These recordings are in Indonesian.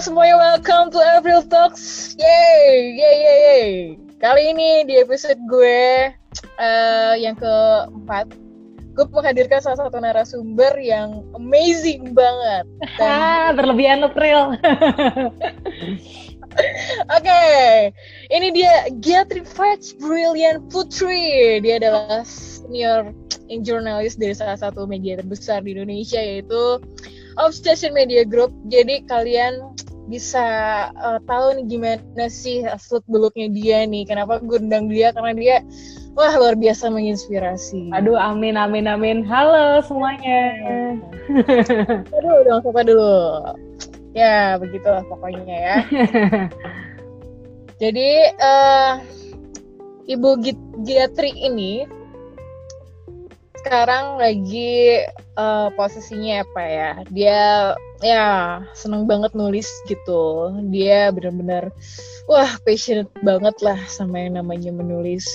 Semuanya, welcome to April Talks. Yay, yay, yay, yay. Kali ini di episode gue uh, yang keempat, gue menghadirkan salah satu narasumber yang amazing banget. Dan... berlebihan April. Oke, okay. ini dia Giatri Fetch Brilliant Putri. Dia adalah senior in journalist dari salah satu media terbesar di Indonesia yaitu Obsession Media Group. Jadi kalian bisa uh, tahu nih gimana sih aslut beluknya dia nih. Kenapa gue undang dia? Karena dia wah luar biasa menginspirasi. Aduh, amin, amin, amin. Halo semuanya. Aduh, dong sapa dulu ya begitulah pokoknya ya jadi uh, ibu Giatri ini sekarang lagi uh, posisinya apa ya? Dia ya seneng banget nulis gitu. Dia bener-bener wah passionate banget lah sama yang namanya menulis.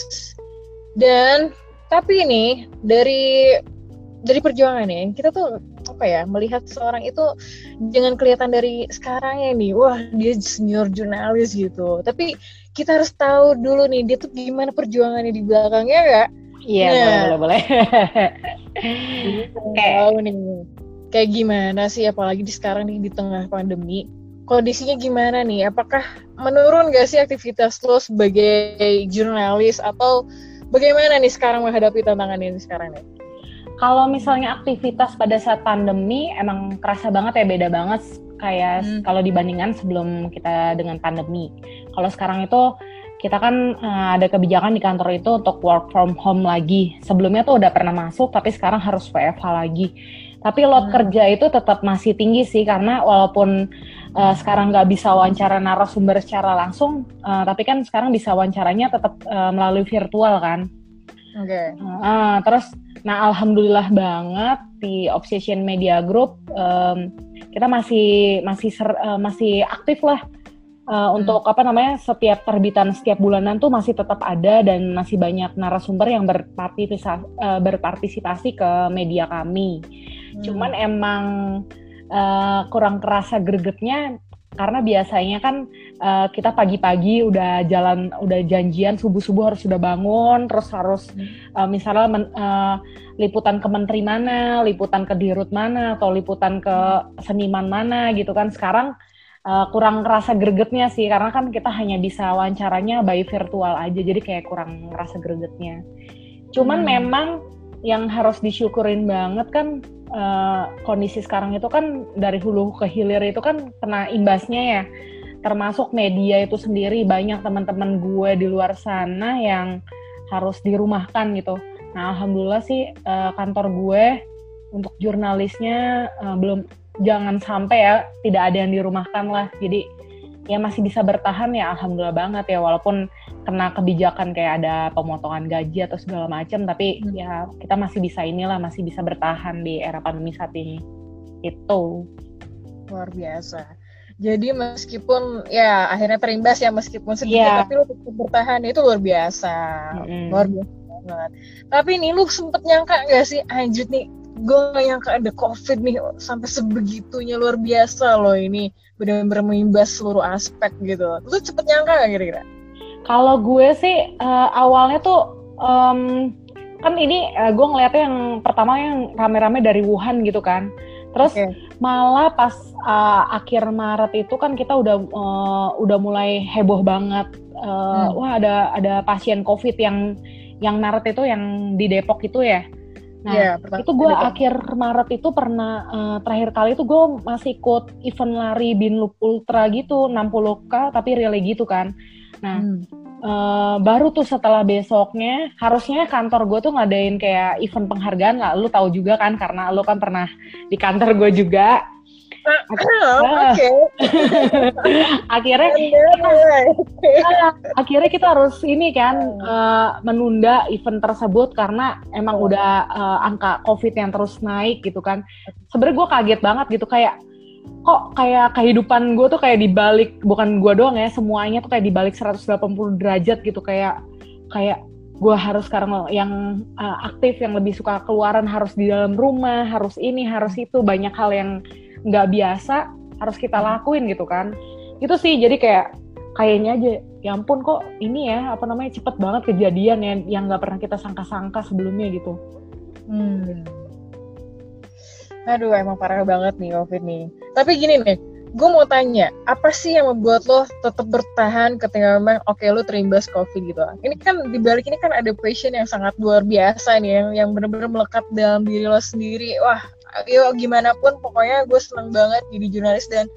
Dan tapi ini dari dari perjuangan ya kita tuh apa ya melihat seorang itu jangan kelihatan dari sekarang ya nih wah dia senior jurnalis gitu. Tapi kita harus tahu dulu nih dia tuh gimana perjuangannya di belakangnya gak iya nah, boleh boleh boleh. Tahu nih. kayak gimana sih apalagi di sekarang nih di tengah pandemi kondisinya gimana nih? Apakah menurun gak sih aktivitas lo sebagai jurnalis atau bagaimana nih sekarang menghadapi tantangan ini sekarang nih? Kalau misalnya aktivitas pada saat pandemi emang kerasa banget ya beda banget. Kayak hmm. kalau dibandingkan sebelum kita dengan pandemi. Kalau sekarang itu kita kan uh, ada kebijakan di kantor itu untuk work from home lagi. Sebelumnya tuh udah pernah masuk tapi sekarang harus WFH lagi. Tapi load hmm. kerja itu tetap masih tinggi sih karena walaupun uh, sekarang nggak bisa wawancara narasumber secara langsung, uh, tapi kan sekarang bisa wawancaranya tetap uh, melalui virtual kan. Oke. Okay. Uh, terus Nah, alhamdulillah banget di Obsession Media Group um, kita masih masih ser, uh, masih aktif lah uh, hmm. untuk apa namanya setiap terbitan setiap bulanan tuh masih tetap ada dan masih banyak narasumber yang berpartisipasi uh, berpartisipasi ke media kami. Hmm. Cuman emang uh, kurang kerasa gregetnya karena biasanya kan uh, kita pagi-pagi udah jalan udah janjian subuh-subuh harus sudah bangun terus harus uh, misalnya men, uh, liputan ke menteri mana, liputan ke dirut mana atau liputan ke seniman mana gitu kan sekarang uh, kurang ngerasa gregetnya sih karena kan kita hanya bisa wawancaranya by virtual aja jadi kayak kurang ngerasa gregetnya. Cuman hmm. memang yang harus disyukurin banget kan uh, kondisi sekarang itu kan dari hulu ke hilir itu kan kena imbasnya ya termasuk media itu sendiri banyak teman-teman gue di luar sana yang harus dirumahkan gitu. Nah alhamdulillah sih uh, kantor gue untuk jurnalisnya uh, belum jangan sampai ya tidak ada yang dirumahkan lah. Jadi ya masih bisa bertahan ya alhamdulillah banget ya walaupun kena kebijakan kayak ada pemotongan gaji atau segala macam tapi hmm. ya kita masih bisa inilah masih bisa bertahan di era pandemi saat ini itu luar biasa jadi meskipun ya akhirnya terimbas ya meskipun sedikit yeah. tapi lu tetap bertahan itu luar biasa mm-hmm. luar biasa banget tapi nih lu sempet nyangka gak sih anjir nih gue gak nyangka ada covid nih sampai sebegitunya luar biasa loh ini. Benar-benar mengimbas seluruh aspek gitu lu cepet nyangka gak kira-kira? Kalau gue sih uh, awalnya tuh um, kan ini uh, gue ngeliatnya yang pertama yang rame-rame dari Wuhan gitu kan. Terus okay. malah pas uh, akhir Maret itu kan kita udah uh, udah mulai heboh banget. Uh, hmm. wah ada ada pasien COVID yang yang Maret itu yang di Depok itu ya Nah, yeah, itu gue akhir Maret itu pernah uh, terakhir kali itu gue masih ikut event lari Binloop Ultra gitu 60k tapi relay gitu kan. Nah, hmm. uh, baru tuh setelah besoknya harusnya kantor gue tuh ngadain kayak event penghargaan lah. Lu tahu juga kan karena lu kan pernah di kantor gue juga. Oke. akhirnya kita, akhirnya kita harus ini kan uh, menunda event tersebut karena emang udah uh, angka covid yang terus naik gitu kan. Sebenarnya gue kaget banget gitu kayak kok kayak kehidupan gue tuh kayak dibalik bukan gue doang ya semuanya tuh kayak dibalik 180 derajat gitu. Kayak kayak gue harus sekarang yang uh, aktif yang lebih suka keluaran harus di dalam rumah harus ini harus itu banyak hal yang nggak biasa harus kita lakuin gitu kan. Itu sih jadi kayak kayaknya aja ya ampun kok ini ya apa namanya cepet banget kejadian ya yang nggak pernah kita sangka-sangka sebelumnya gitu. Hmm. aduh emang parah banget nih covid nih. Tapi gini nih gue mau tanya apa sih yang membuat lo tetap bertahan ketika memang oke okay, lo terimbas covid gitu? Ini kan di balik ini kan ada passion yang sangat luar biasa nih yang yang benar-benar melekat dalam diri lo sendiri. Wah yo gimana pun pokoknya gue seneng banget jadi jurnalis dan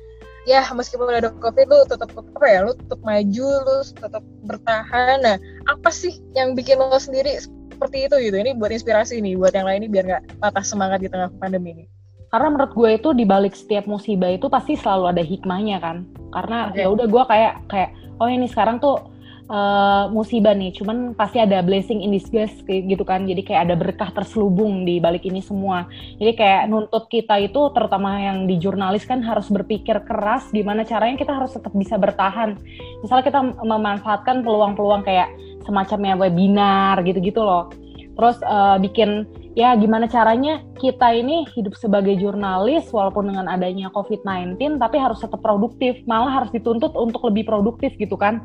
ya meskipun ada covid lu tetap apa ya lu tetap maju lu tetap bertahan. Nah apa sih yang bikin lo sendiri seperti itu gitu? Ini buat inspirasi nih buat yang lain ini biar nggak patah semangat di tengah pandemi ini. Karena menurut gue itu di balik setiap musibah itu pasti selalu ada hikmahnya kan? Karena okay. ya udah gue kayak kayak oh ini sekarang tuh uh, musibah nih, cuman pasti ada blessing in disguise gitu kan. Jadi kayak ada berkah terselubung di balik ini semua. Jadi kayak nuntut kita itu terutama yang di jurnalis kan harus berpikir keras gimana caranya kita harus tetap bisa bertahan. Misalnya kita memanfaatkan peluang-peluang kayak semacamnya webinar gitu-gitu loh. Terus uh, bikin ya gimana caranya kita ini hidup sebagai jurnalis walaupun dengan adanya COVID-19 tapi harus tetap produktif, malah harus dituntut untuk lebih produktif gitu kan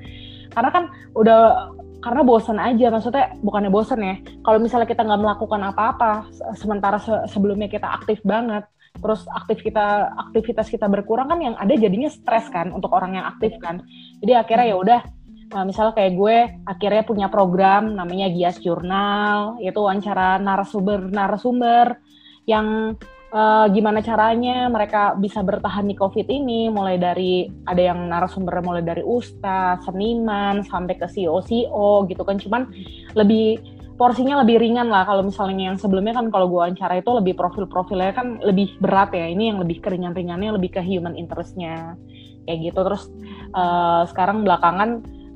karena kan udah karena bosan aja maksudnya bukannya bosan ya. Kalau misalnya kita nggak melakukan apa-apa sementara se sebelumnya kita aktif banget terus aktif kita aktivitas kita berkurang kan yang ada jadinya stres kan untuk orang yang aktif kan. Jadi akhirnya ya udah nah, misalnya kayak gue akhirnya punya program namanya Gias Jurnal yaitu wawancara narasumber narasumber yang uh, gimana caranya mereka bisa bertahan di COVID ini, mulai dari ada yang narasumber mulai dari ustaz, seniman, sampai ke CEO-CEO gitu kan, cuman lebih porsinya lebih ringan lah. Kalau misalnya yang sebelumnya kan kalau gue wawancara itu lebih profil-profilnya kan lebih berat ya. Ini yang lebih keringan-ringannya lebih ke human interestnya. Kayak gitu. Terus uh, sekarang belakangan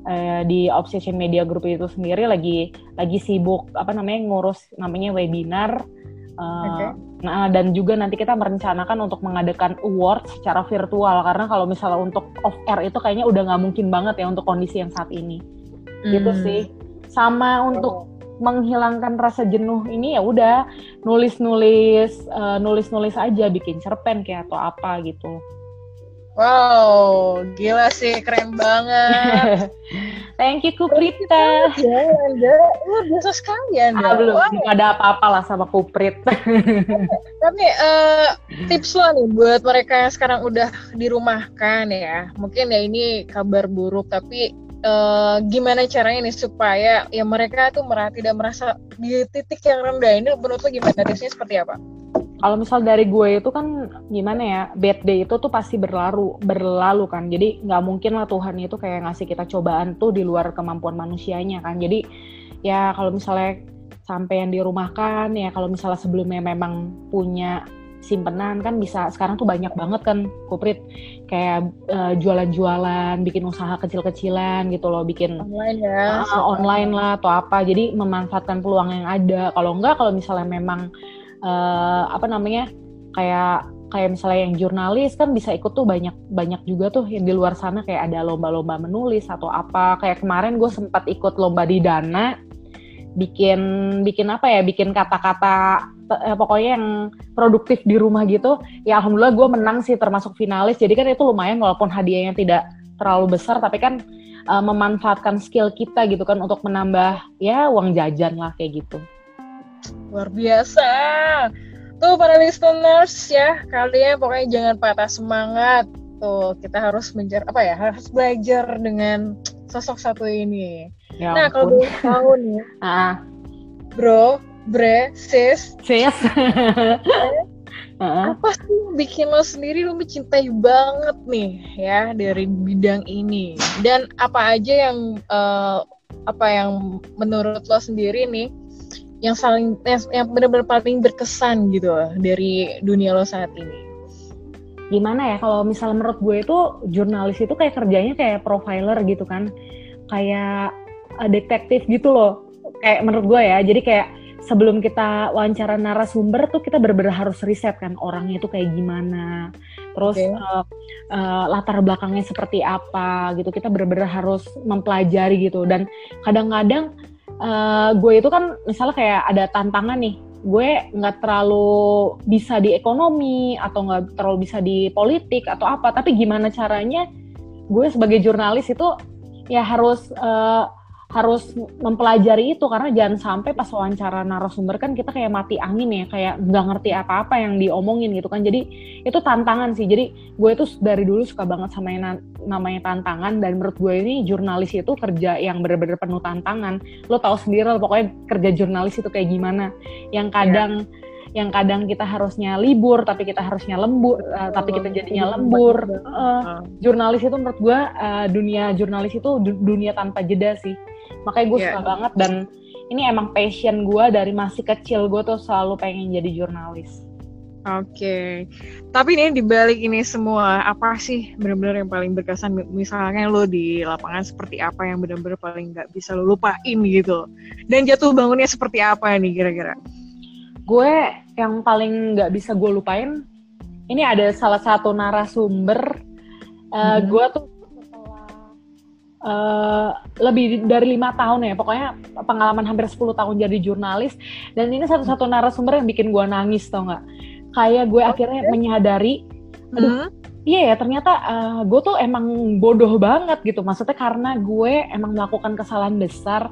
uh, di Obsession Media Group itu sendiri lagi lagi sibuk apa namanya ngurus namanya webinar uh, okay. Nah, dan juga nanti kita merencanakan untuk mengadakan award secara virtual karena kalau misalnya untuk off air itu kayaknya udah nggak mungkin banget ya untuk kondisi yang saat ini. Gitu hmm. Gitu sih. Sama untuk menghilangkan rasa jenuh ini ya udah nulis-nulis uh, nulis-nulis aja bikin cerpen kayak atau apa gitu. Wow, gila sih, keren banget. Thank you Kuprita. Ya, Anda, luar biasa sekali Anda. Ah, belum, wow. ada apa-apa lah sama Kuprit. Tapi uh, tips lo nih buat mereka yang sekarang udah dirumahkan ya. Mungkin ya ini kabar buruk, tapi uh, gimana caranya nih supaya ya mereka tuh merasa tidak merasa di titik yang rendah. Ini menurut lo gimana? Tipsnya seperti apa? kalau misal dari gue itu kan gimana ya bad day itu tuh pasti berlalu berlalu kan. Jadi nggak mungkin lah Tuhan itu kayak ngasih kita cobaan tuh di luar kemampuan manusianya kan. Jadi ya kalau misalnya sampai yang dirumahkan ya kalau misalnya sebelumnya memang punya simpenan kan bisa sekarang tuh banyak banget kan kuprit kayak uh, jualan-jualan bikin usaha kecil-kecilan gitu loh bikin online ya. uh, online lah atau apa. Jadi memanfaatkan peluang yang ada. Kalau enggak kalau misalnya memang uh, apa namanya kayak kayak misalnya yang jurnalis kan bisa ikut tuh banyak banyak juga tuh yang di luar sana. Kayak ada lomba-lomba menulis atau apa. Kayak kemarin gue sempat ikut lomba di dana. Bikin bikin apa ya bikin kata-kata eh, pokoknya yang produktif di rumah gitu ya alhamdulillah gue menang sih termasuk finalis. Jadi kan itu lumayan walaupun hadiahnya tidak terlalu besar tapi kan uh, memanfaatkan skill kita gitu kan untuk menambah ya uang jajan lah kayak gitu. Luar biasa. Tuh para listeners ya kalian pokoknya jangan patah semangat. Tuh kita harus menjar apa ya harus belajar dengan sosok satu ini. Ya nah kalau boleh tahu nih ah. bro bre sis sis Uh-huh. Apa sih yang bikin lo sendiri lo mencintai banget nih ya dari bidang ini dan apa aja yang uh, apa yang menurut lo sendiri nih yang saling yang, yang benar-benar paling berkesan gitu dari dunia lo saat ini? Gimana ya kalau misalnya menurut gue itu jurnalis itu kayak kerjanya kayak profiler gitu kan, kayak uh, detektif gitu loh. Kayak menurut gue ya, jadi kayak sebelum kita wawancara narasumber tuh kita benar-benar harus riset kan orangnya itu kayak gimana, terus okay. uh, uh, latar belakangnya seperti apa gitu. Kita benar-benar harus mempelajari gitu dan kadang-kadang uh, gue itu kan misalnya kayak ada tantangan nih gue nggak terlalu bisa di ekonomi atau nggak terlalu bisa di politik atau apa tapi gimana caranya gue sebagai jurnalis itu ya harus uh, harus mempelajari itu karena jangan sampai pas wawancara narasumber kan kita kayak mati angin ya kayak nggak ngerti apa-apa yang diomongin gitu kan. Jadi itu tantangan sih. Jadi gue itu dari dulu suka banget sama yang namanya tantangan dan menurut gue ini jurnalis itu kerja yang bener-bener penuh tantangan. Lo tau sendiri lo pokoknya kerja jurnalis itu kayak gimana. Yang kadang yeah yang kadang kita harusnya libur tapi kita harusnya lembur uh, tapi kita jadinya lembur. uh, jurnalis itu menurut gue uh, dunia jurnalis itu dunia tanpa jeda sih makanya gue yeah. suka banget dan ini emang passion gue dari masih kecil gue tuh selalu pengen jadi jurnalis Oke, okay. tapi ini dibalik ini semua apa sih benar-benar yang paling berkesan? Misalnya lo di lapangan seperti apa yang benar-benar paling nggak bisa lo lupain gitu? Dan jatuh bangunnya seperti apa nih kira-kira? Gue yang paling nggak bisa gue lupain, ini ada salah satu narasumber. Uh, hmm. Gue tuh uh, lebih dari lima tahun ya. Pokoknya pengalaman hampir 10 tahun jadi jurnalis. Dan ini satu-satu narasumber yang bikin gue nangis tau nggak? Kayak gue okay. akhirnya menyadari aduh hmm. iya ya ternyata uh, gue tuh emang bodoh banget gitu. Maksudnya karena gue emang melakukan kesalahan besar.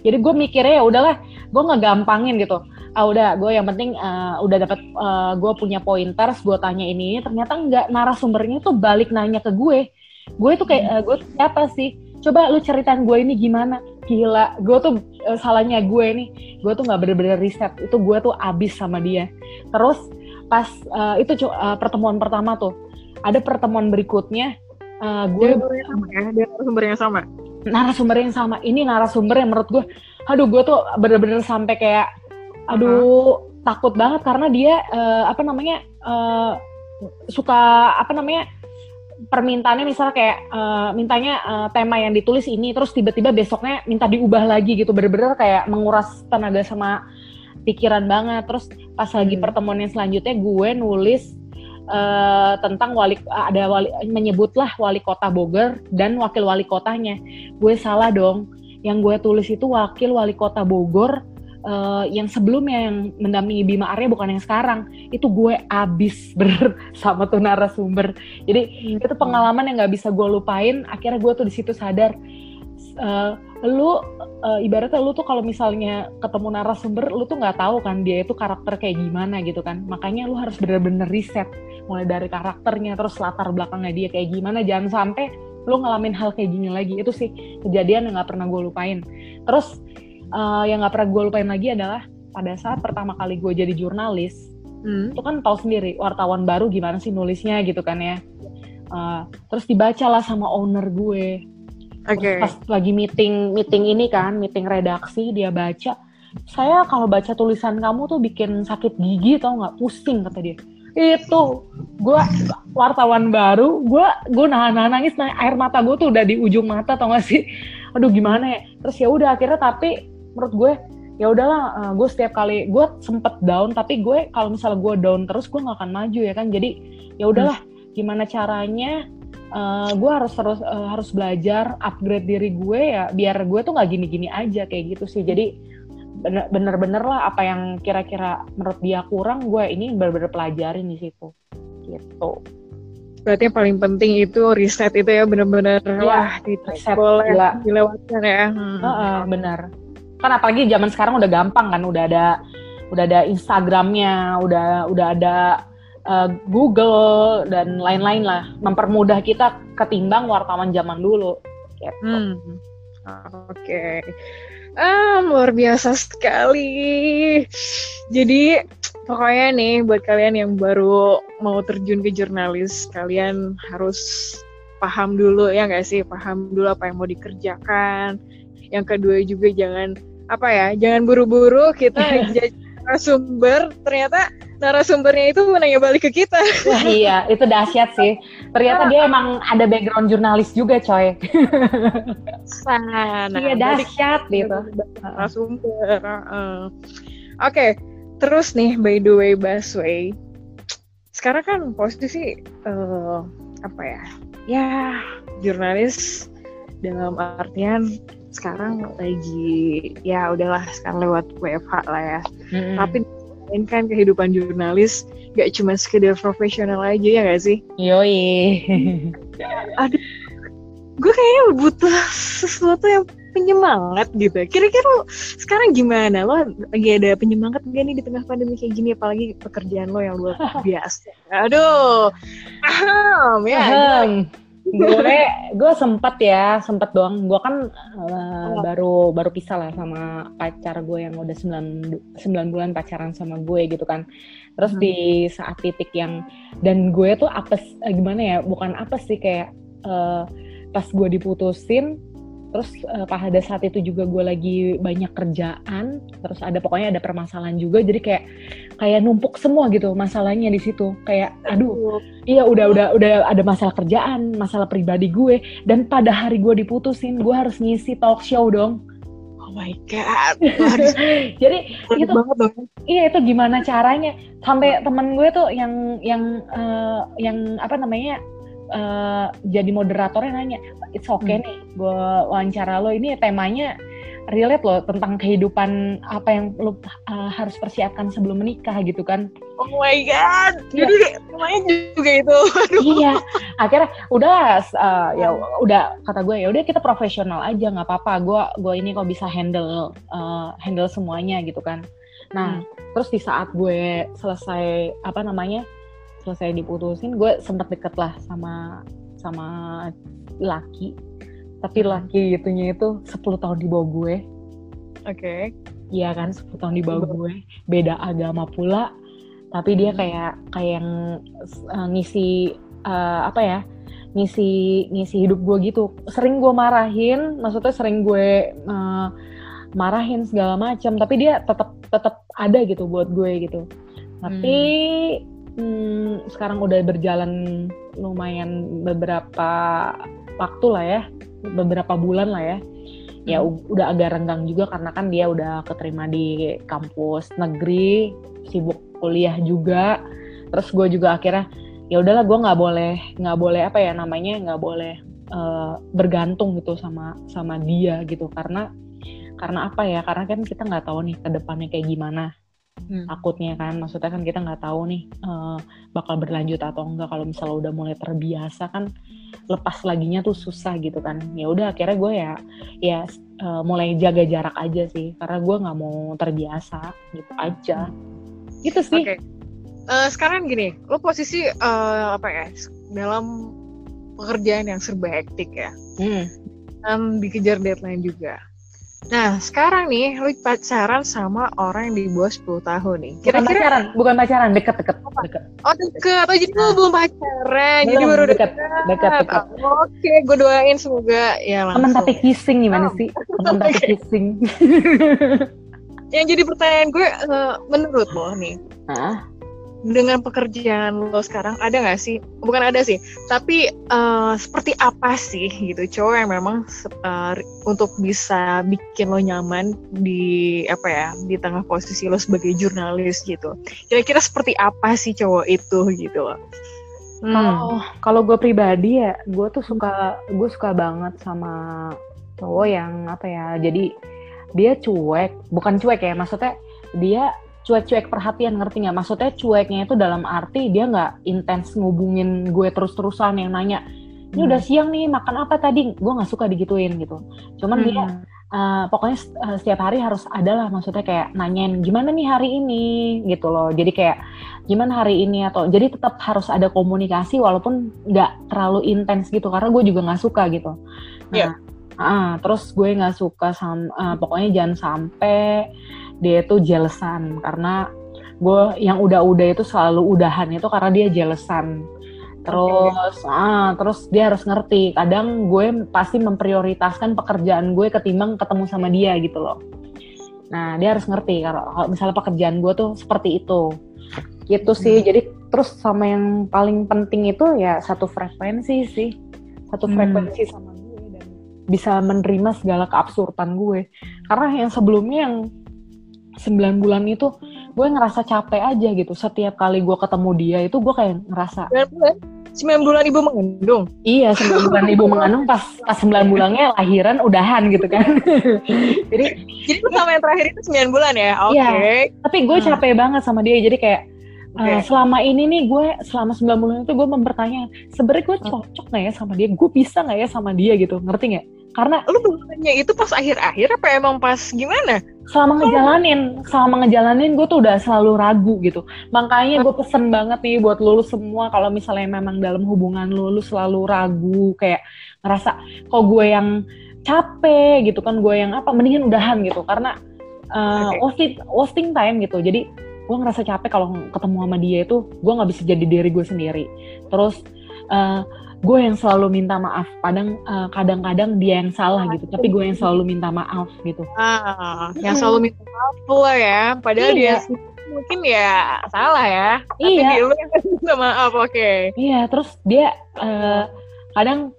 Jadi gue mikirnya ya udahlah gue nggak gampangin gitu. Ah udah gue yang penting uh, udah dapat uh, gue punya pointers gue tanya ini ternyata nggak narasumbernya tuh balik nanya ke gue. Gue tuh kayak uh, gue siapa sih coba lu ceritain gue ini gimana. Gila gue tuh uh, salahnya gue nih gue tuh nggak bener-bener riset. Itu gue tuh abis sama dia. Terus pas uh, itu uh, pertemuan pertama tuh ada pertemuan berikutnya uh, gue dia sama ya? Dia narasumber yang sama? Narasumber yang sama. Ini narasumber yang menurut gue aduh gue tuh bener-bener sampai kayak aduh uh -huh. takut banget karena dia uh, apa namanya uh, suka apa namanya permintaannya misalnya kayak uh, mintanya uh, tema yang ditulis ini terus tiba-tiba besoknya minta diubah lagi gitu. Bener-bener kayak menguras tenaga sama pikiran banget. Terus pas lagi hmm. pertemuan yang selanjutnya gue nulis uh, tentang wali ada wali menyebutlah wali kota Bogor dan wakil wali kotanya. Gue salah dong. Yang gue tulis itu wakil wali kota Bogor uh, yang sebelumnya yang mendampingi Bima Arya bukan yang sekarang. Itu gue abis ber sama tuh narasumber. Jadi hmm. itu pengalaman yang nggak bisa gue lupain. Akhirnya gue tuh di situ sadar uh, lu uh, ibaratnya lu tuh kalau misalnya ketemu narasumber lu tuh nggak tahu kan dia itu karakter kayak gimana gitu kan. Makanya lu harus bener-bener riset mulai dari karakternya terus latar belakangnya dia kayak gimana. Jangan sampai lu ngalamin hal kayak gini lagi. Itu sih kejadian yang nggak pernah gue lupain. Terus uh, yang nggak pernah gue lupain lagi adalah pada saat pertama kali gue jadi jurnalis hmm. itu kan tahu sendiri wartawan baru gimana sih nulisnya gitu kan ya. Uh, terus dibaca lah sama owner gue. Okay. pas lagi meeting meeting ini kan meeting redaksi dia baca. Saya kalau baca tulisan kamu tuh bikin sakit gigi tau nggak? Pusing kata dia. Itu gue wartawan baru gue gue nahan nahan nangis nah, air mata gue tuh udah di ujung mata tau gak sih? Aduh gimana ya? Terus ya udah akhirnya tapi menurut gue ya udahlah uh, gue setiap kali gue sempet down tapi gue kalau misalnya gue down terus gue nggak akan maju ya kan? Jadi ya udahlah hmm. gimana caranya uh, gue harus terus uh, harus belajar upgrade diri gue ya biar gue tuh nggak gini-gini aja kayak gitu sih. Jadi bener-bener lah apa yang kira-kira menurut dia kurang gue ini bener-bener pelajarin di situ. Gitu. Berarti yang paling penting itu riset itu ya bener-bener ya, wah riset boleh dilewatkan ya. Hmm. uh, uh, bener kan apalagi zaman sekarang udah gampang kan udah ada udah ada Instagramnya udah udah ada uh, Google dan lain-lain lah mempermudah kita ketimbang wartawan zaman dulu gitu. Hmm. Oke. Okay. Ah, luar biasa sekali. Jadi pokoknya nih buat kalian yang baru mau terjun ke jurnalis, kalian harus paham dulu ya nggak sih? Paham dulu apa yang mau dikerjakan. Yang kedua juga jangan apa ya jangan buru-buru kita jadi narasumber. Ternyata narasumbernya itu menanya balik ke kita. Wah, iya itu dahsyat sih. Ternyata dia emang ada background jurnalis juga coy. Sana iya dahsyat gitu. narasumber uh. oke okay. terus nih by the way Basway sekarang kan posisi uh, apa ya? Ya jurnalis dalam artian sekarang lagi ya udahlah sekarang lewat WFH lah ya. Mm-hmm. Tapi menjalankan kehidupan jurnalis gak cuma sekedar profesional aja ya gak sih? Yoi. Aduh, gue kayaknya butuh sesuatu yang penyemangat gitu. Kira-kira lo sekarang gimana? Lo lagi ada penyemangat gak nih di tengah pandemi kayak gini? Apalagi pekerjaan lo yang luar biasa. Aduh, aham ya. Aham. Gue gue sempat ya sempat doang gue kan uh, oh. baru baru pisah lah sama pacar gue yang udah 9, 9 bulan pacaran sama gue gitu kan terus hmm. di saat titik yang dan gue tuh apa gimana ya bukan apa sih kayak uh, pas gue diputusin terus uh, pada saat itu juga gue lagi banyak kerjaan terus ada pokoknya ada permasalahan juga jadi kayak kayak numpuk semua gitu masalahnya di situ kayak aduh iya udah udah udah ada masalah kerjaan masalah pribadi gue dan pada hari gue diputusin gue harus ngisi talk show dong Oh my god. Jadi itu banget dong. Iya itu gimana caranya? Sampai temen gue tuh yang yang uh, yang apa namanya uh, jadi moderatornya nanya, it's okay hmm. nih, gue wawancara lo ini temanya relate loh tentang kehidupan apa yang lo uh, harus persiapkan sebelum menikah gitu kan. Oh my god, ya. jadi temanya juga itu. iya, akhirnya udah uh, ya udah kata gue ya udah kita profesional aja nggak apa-apa. Gue gue ini kok bisa handle uh, handle semuanya gitu kan. Nah, hmm. terus di saat gue selesai apa namanya selesai diputusin gue sempet deket lah sama sama laki. Tapi hmm. laki itunya itu 10 tahun di bawah gue. Oke. Okay. iya kan 10 tahun di bawah gue. Beda agama pula. Tapi dia hmm. kayak kayak yang uh, ngisi uh, apa ya ngisi ngisi hidup gue gitu. Sering gue marahin maksudnya sering gue uh, marahin segala macam. Tapi dia tetap tetap ada gitu buat gue gitu. Tapi hmm hmm, sekarang udah berjalan lumayan beberapa waktu lah ya, beberapa bulan lah ya. Ya hmm. udah agak renggang juga karena kan dia udah keterima di kampus negeri, sibuk kuliah juga. Terus gue juga akhirnya ya udahlah gue nggak boleh nggak boleh apa ya namanya nggak boleh uh, bergantung gitu sama sama dia gitu karena karena apa ya karena kan kita nggak tahu nih ke depannya kayak gimana hmm. takutnya kan maksudnya kan kita nggak tahu nih uh, bakal berlanjut atau enggak. Kalau misalnya udah mulai terbiasa kan lepas laginya tuh susah gitu kan. Ya udah akhirnya gue ya ya uh, mulai jaga jarak aja sih. Karena gue nggak mau terbiasa gitu aja. Gitu sih. Okay. uh, eh, sekarang gini lo posisi uh, apa ya dalam pekerjaan yang serba hektik ya. Hmm. um, dikejar deadline juga Nah, sekarang nih lu pacaran sama orang yang di bawah 10 tahun nih. Kira-kira bukan pacaran, bukan pacaran, deket-deket. Deket. Oh, deket. Oh, jadi lu nah. belum pacaran. Belum, jadi baru deket. Deket, deket. Oh, Oke, okay. gue doain semoga ya langsung. Temen tapi kissing gimana oh. sih? Temen tapi kissing. yang jadi pertanyaan gue, uh, menurut lo nih, Hah? Dengan pekerjaan lo sekarang ada nggak sih? Bukan ada sih tapi uh, seperti apa sih gitu cowok yang memang uh, untuk bisa bikin lo nyaman di apa ya di tengah posisi lo sebagai jurnalis gitu? Kira-kira seperti apa sih cowok itu gitu loh? Hmm. kalau gue pribadi ya gue tuh suka gue suka banget sama cowok yang apa ya jadi dia cuek bukan cuek ya maksudnya dia cuek-cuek perhatian ngerti nggak? Maksudnya cueknya itu dalam arti dia nggak intens ngubungin gue terus-terusan yang nanya ini hmm. udah siang nih makan apa tadi? Gue nggak suka digituin gitu. Cuman hmm. dia uh, pokoknya uh, setiap hari harus ada lah maksudnya kayak nanyain gimana nih hari ini? gitu loh. Jadi kayak gimana hari ini? Atau jadi tetap harus ada komunikasi walaupun nggak terlalu intens gitu karena gue juga nggak suka gitu. Nah yeah. uh, terus gue nggak suka sama uh, pokoknya jangan sampai dia itu jealousan karena gue yang udah-udah itu selalu udahan itu karena dia jealousan terus okay. ah terus dia harus ngerti. Kadang gue pasti memprioritaskan pekerjaan gue ketimbang ketemu sama dia gitu loh. Nah dia harus ngerti kalau misalnya pekerjaan gue tuh seperti itu. Gitu sih. Hmm. jadi terus sama yang paling penting itu ya satu frekuensi sih. Satu hmm. frekuensi sama gue dan bisa menerima segala keabsurdan gue. Karena yang sebelumnya yang 9 bulan itu gue ngerasa capek aja gitu setiap kali gue ketemu dia itu gue kayak ngerasa sembilan bulan ibu mengandung. Iya, sembilan bulan ibu mengandung pas pas sembilan bulannya lahiran udahan gitu kan. jadi jadi sama yang terakhir itu sembilan bulan ya. Oke. Okay. Iya, tapi gue hmm. capek banget sama dia. Jadi kayak Okay. Uh, selama ini nih gue selama sembilan bulan itu gue mempertanya sebenarnya gue hmm. cocok nggak ya sama dia gue bisa nggak ya sama dia gitu ngerti nggak karena lu bertanya itu pas akhir-akhir apa emang pas gimana? Selama ngejalanin selama ngejalanin gue tuh udah selalu ragu gitu. Makanya gue pesen banget nih buat lulus semua kalau misalnya memang dalam hubungan lu lu selalu ragu kayak ngerasa kok gue yang capek gitu kan gue yang apa mendingan udahan gitu. Karena uh, okay. wasting wasting time gitu. Jadi gue ngerasa capek kalau ketemu sama dia itu gue nggak bisa jadi diri gue sendiri. Terus uh, gue yang selalu minta maaf. Kadang uh, kadang-kadang dia yang salah gitu tapi gue yang selalu minta maaf gitu. Ah yang selalu minta maaf pula ya. Padahal iya. dia mungkin ya salah ya. Tapi iya. dia yang minta maaf oke. Okay. iya terus dia uh, kadang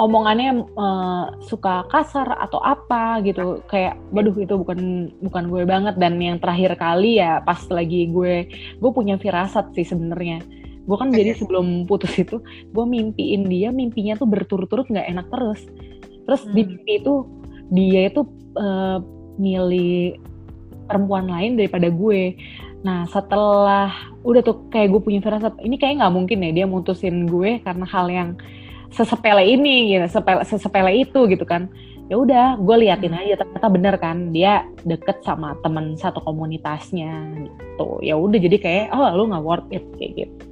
omongannya uh, suka kasar atau apa gitu. Kayak waduh itu bukan bukan gue banget. Dan yang terakhir kali ya pas lagi gue gue punya firasat sih sebenarnya gue kan jadi sebelum putus itu gue mimpiin dia mimpinya tuh berturut-turut nggak enak terus. Terus hmm. di mimpi itu dia itu uh, milih perempuan lain daripada gue. Nah setelah udah tuh kayak gue punya firasat ini kayak nggak mungkin ya dia mutusin gue karena hal yang sesepele ini gitu sepele, sesepele itu gitu kan. Ya udah gue liatin hmm. aja ternyata bener kan dia deket sama teman satu komunitasnya gitu. Ya udah jadi kayak oh lu nggak worth it kayak gitu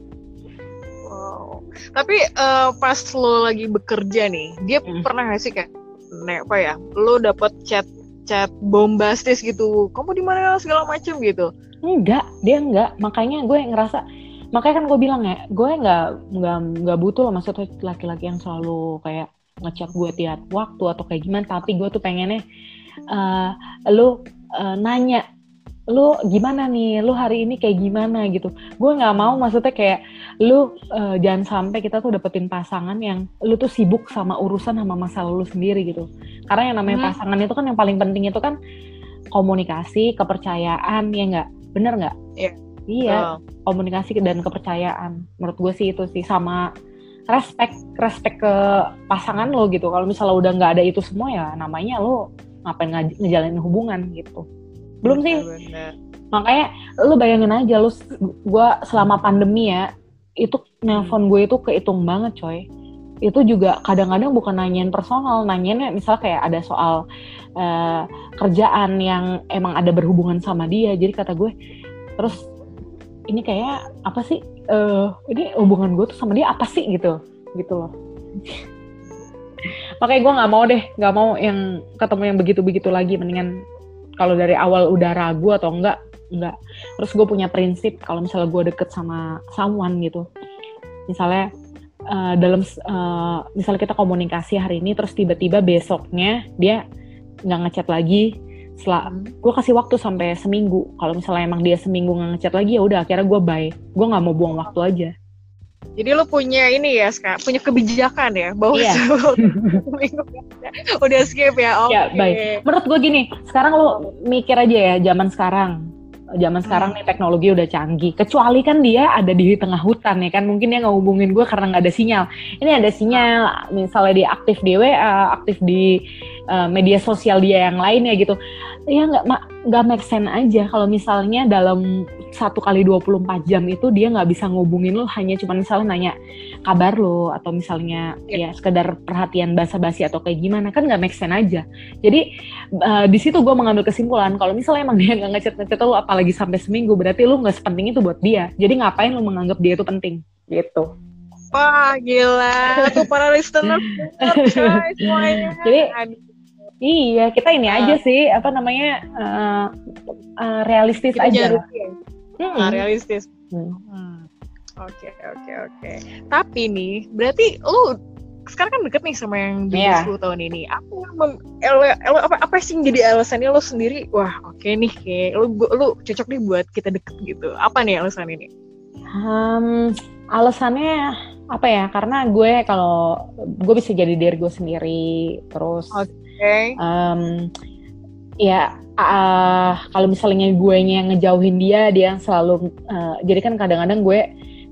tapi uh, pas lo lagi bekerja nih, dia hmm. pernah gak sih kayak, nek apa ya, lo dapet chat chat bombastis gitu, kamu di mana segala macem gitu? Enggak, dia enggak. Makanya gue ngerasa, makanya kan gue bilang ya, gue nggak nggak nggak butuh loh maksudnya laki-laki yang selalu kayak ngechat gue tiap waktu atau kayak gimana. Tapi gue tuh pengennya, uh, lo uh, nanya lu gimana nih? Lu hari ini kayak gimana? gitu. Gue nggak mau maksudnya kayak lu uh, jangan sampai kita tuh dapetin pasangan yang lu tuh sibuk sama urusan sama masa lalu sendiri gitu. Karena yang namanya hmm. pasangan itu kan yang paling penting itu kan komunikasi kepercayaan ya nggak? Bener nggak? Yeah. iya oh. komunikasi dan kepercayaan. Menurut gue sih itu sih sama respect respect ke pasangan lo gitu. Kalau misalnya udah nggak ada itu semua ya namanya lo ngapain ngejalanin hubungan gitu belum sih bener. makanya lu bayangin aja lu gue selama pandemi ya itu nelpon gue itu kehitung banget coy itu juga kadang-kadang bukan nanyain personal, nanyain misal kayak ada soal uh, kerjaan yang emang ada berhubungan sama dia. Jadi kata gue, terus ini kayak apa sih? Uh, ini hubungan gue tuh sama dia apa sih gitu, gitu loh. Makanya gue nggak mau deh, nggak mau yang ketemu yang begitu-begitu lagi. Mendingan kalau dari awal udah ragu atau enggak enggak. Terus gue punya prinsip kalau misalnya gue deket sama someone gitu. Misalnya uh, dalam uh, misalnya kita komunikasi hari ini terus tiba-tiba besoknya dia nggak ngechat lagi setelah hmm. gue kasih waktu sampai seminggu. Kalau misalnya emang dia seminggu nggak ngechat lagi ya udah akhirnya gue bye. Gue nggak mau buang waktu aja jadi lo punya ini ya, sekarang punya kebijakan ya bahwa yeah. udah skip ya. Oke. Okay. Ya, baik. Menurut gue gini, sekarang lo mikir aja ya zaman sekarang. Zaman sekarang nih teknologi udah canggih. Kecuali kan dia ada di tengah hutan ya kan, mungkin dia nggak hubungin gue karena nggak ada sinyal. Ini ada sinyal, misalnya dia aktif di WA, aktif di uh, media sosial dia yang lainnya gitu. Ya nggak nggak make sense aja. Kalau misalnya dalam satu kali 24 jam itu dia nggak bisa ngubungin lo hanya cuma misalnya nanya kabar lo atau misalnya yeah. ya sekedar perhatian basa-basi atau kayak gimana kan nggak make sense aja. Jadi uh, di situ gue mengambil kesimpulan kalau misalnya emang dia nggak ngechat ngechat lo apalagi sampai seminggu berarti lo nggak sepenting itu buat dia. Jadi ngapain lo menganggap dia itu penting? Gitu. Wah gila, tuh para listener semuanya. Jadi Iya, kita ini uh, aja sih apa namanya uh, uh, realistis aja. Ya hmm. nah, realistis. Oke oke oke. Tapi nih berarti lu sekarang kan deket nih sama yang di yeah. 10 tahun ini. Apa mem, elo, elo, apa apa sih yang jadi alasannya lo sendiri wah oke okay nih kayak lu lu cocok nih buat kita deket gitu. Apa nih alasan ini? Um, alasannya apa ya? Karena gue kalau gue bisa jadi diri gue sendiri terus okay. Um, ya uh, kalau misalnya gue yang ngejauhin dia dia yang selalu uh, jadi kan kadang-kadang gue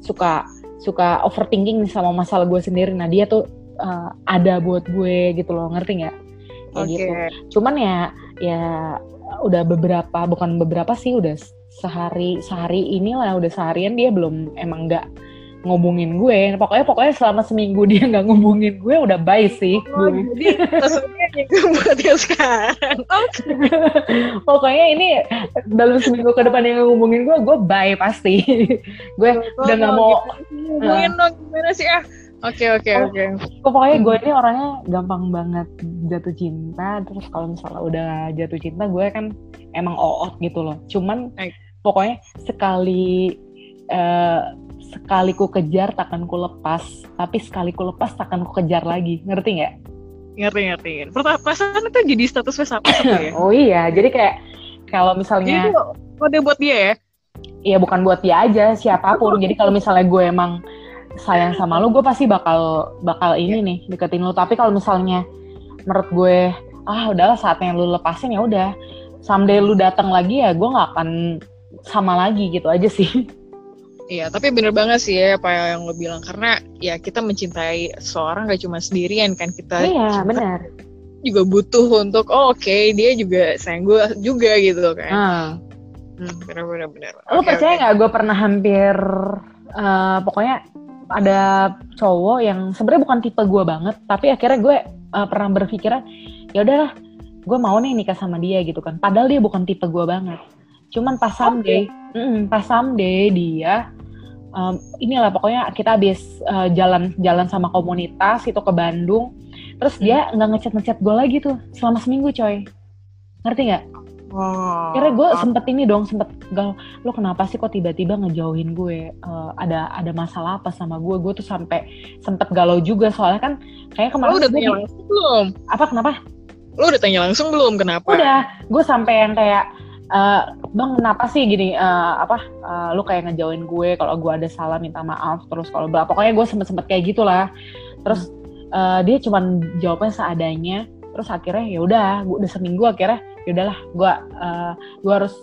suka suka overthinking sama masalah gue sendiri. Nah dia tuh uh, ada buat gue gitu loh ngerti nggak? Kayak okay. gitu. Cuman ya ya udah beberapa bukan beberapa sih udah sehari sehari inilah udah seharian dia belum emang nggak ngubungin gue pokoknya pokoknya selama seminggu dia nggak ngubungin gue udah bye sih oh, gue jadi buat yang sekarang okay. pokoknya ini dalam seminggu ke depan yang ngubungin gue gue bye pasti gue oh, udah nggak mau ngubungin dong gimana sih ah Oke oke oke. Pokoknya gue ini orangnya gampang banget jatuh cinta. Terus kalau misalnya udah jatuh cinta, gue kan emang oot gitu loh. Cuman pokoknya sekali uh, sekali ku kejar takkan ku lepas, tapi sekali ku lepas takkan ku kejar lagi. Ngerti nggak? Ngerti ngerti. Perasaan itu jadi status WhatsApp ya? oh iya, jadi kayak kalau misalnya. Jadi kode buat dia ya? Iya bukan buat dia aja, siapa pun. jadi kalau misalnya gue emang sayang sama lu gue pasti bakal bakal ini nih deketin lu tapi kalau misalnya menurut gue ah udahlah saatnya lu lepasin ya udah someday lu datang lagi ya gue nggak akan sama lagi gitu aja sih Iya, tapi bener banget sih ya apa yang lo bilang karena ya kita mencintai seorang gak cuma sendirian kan kita. Iya, benar. Juga butuh untuk oh oke okay, dia juga sayang gue juga gitu kan. Hmm. Hmm, bener bener bener. Lo okay, percaya nggak okay. gue pernah hampir uh, pokoknya ada cowok yang sebenarnya bukan tipe gue banget tapi akhirnya gue uh, pernah berpikiran ya udahlah gue mau nih nikah sama dia gitu kan padahal dia bukan tipe gue banget cuman pas someday okay. mm, pas someday dia um, inilah pokoknya kita habis uh, jalan jalan sama komunitas itu ke Bandung terus hmm. dia nggak ngechat ngechat gue lagi tuh selama seminggu coy ngerti nggak Oh. Kira gue sempet ini dong, sempet gal, lo kenapa sih kok tiba-tiba ngejauhin gue? Uh, ada ada masalah apa sama gue? Gue tuh sampai sempet galau juga soalnya kan kayak kemarin. Lo udah tanya langsung belum? Apa kenapa? Lo udah tanya langsung belum kenapa? Udah, gue sampai yang kayak Uh, bang kenapa sih gini? Uh, apa uh, lu kayak ngejauhin gue kalau gue ada salah minta maaf terus kalau pokoknya gue sempet sempet kayak gitulah terus uh, dia cuman jawabnya seadanya terus akhirnya ya udah gue udah seminggu akhirnya ya udahlah gue uh, gue harus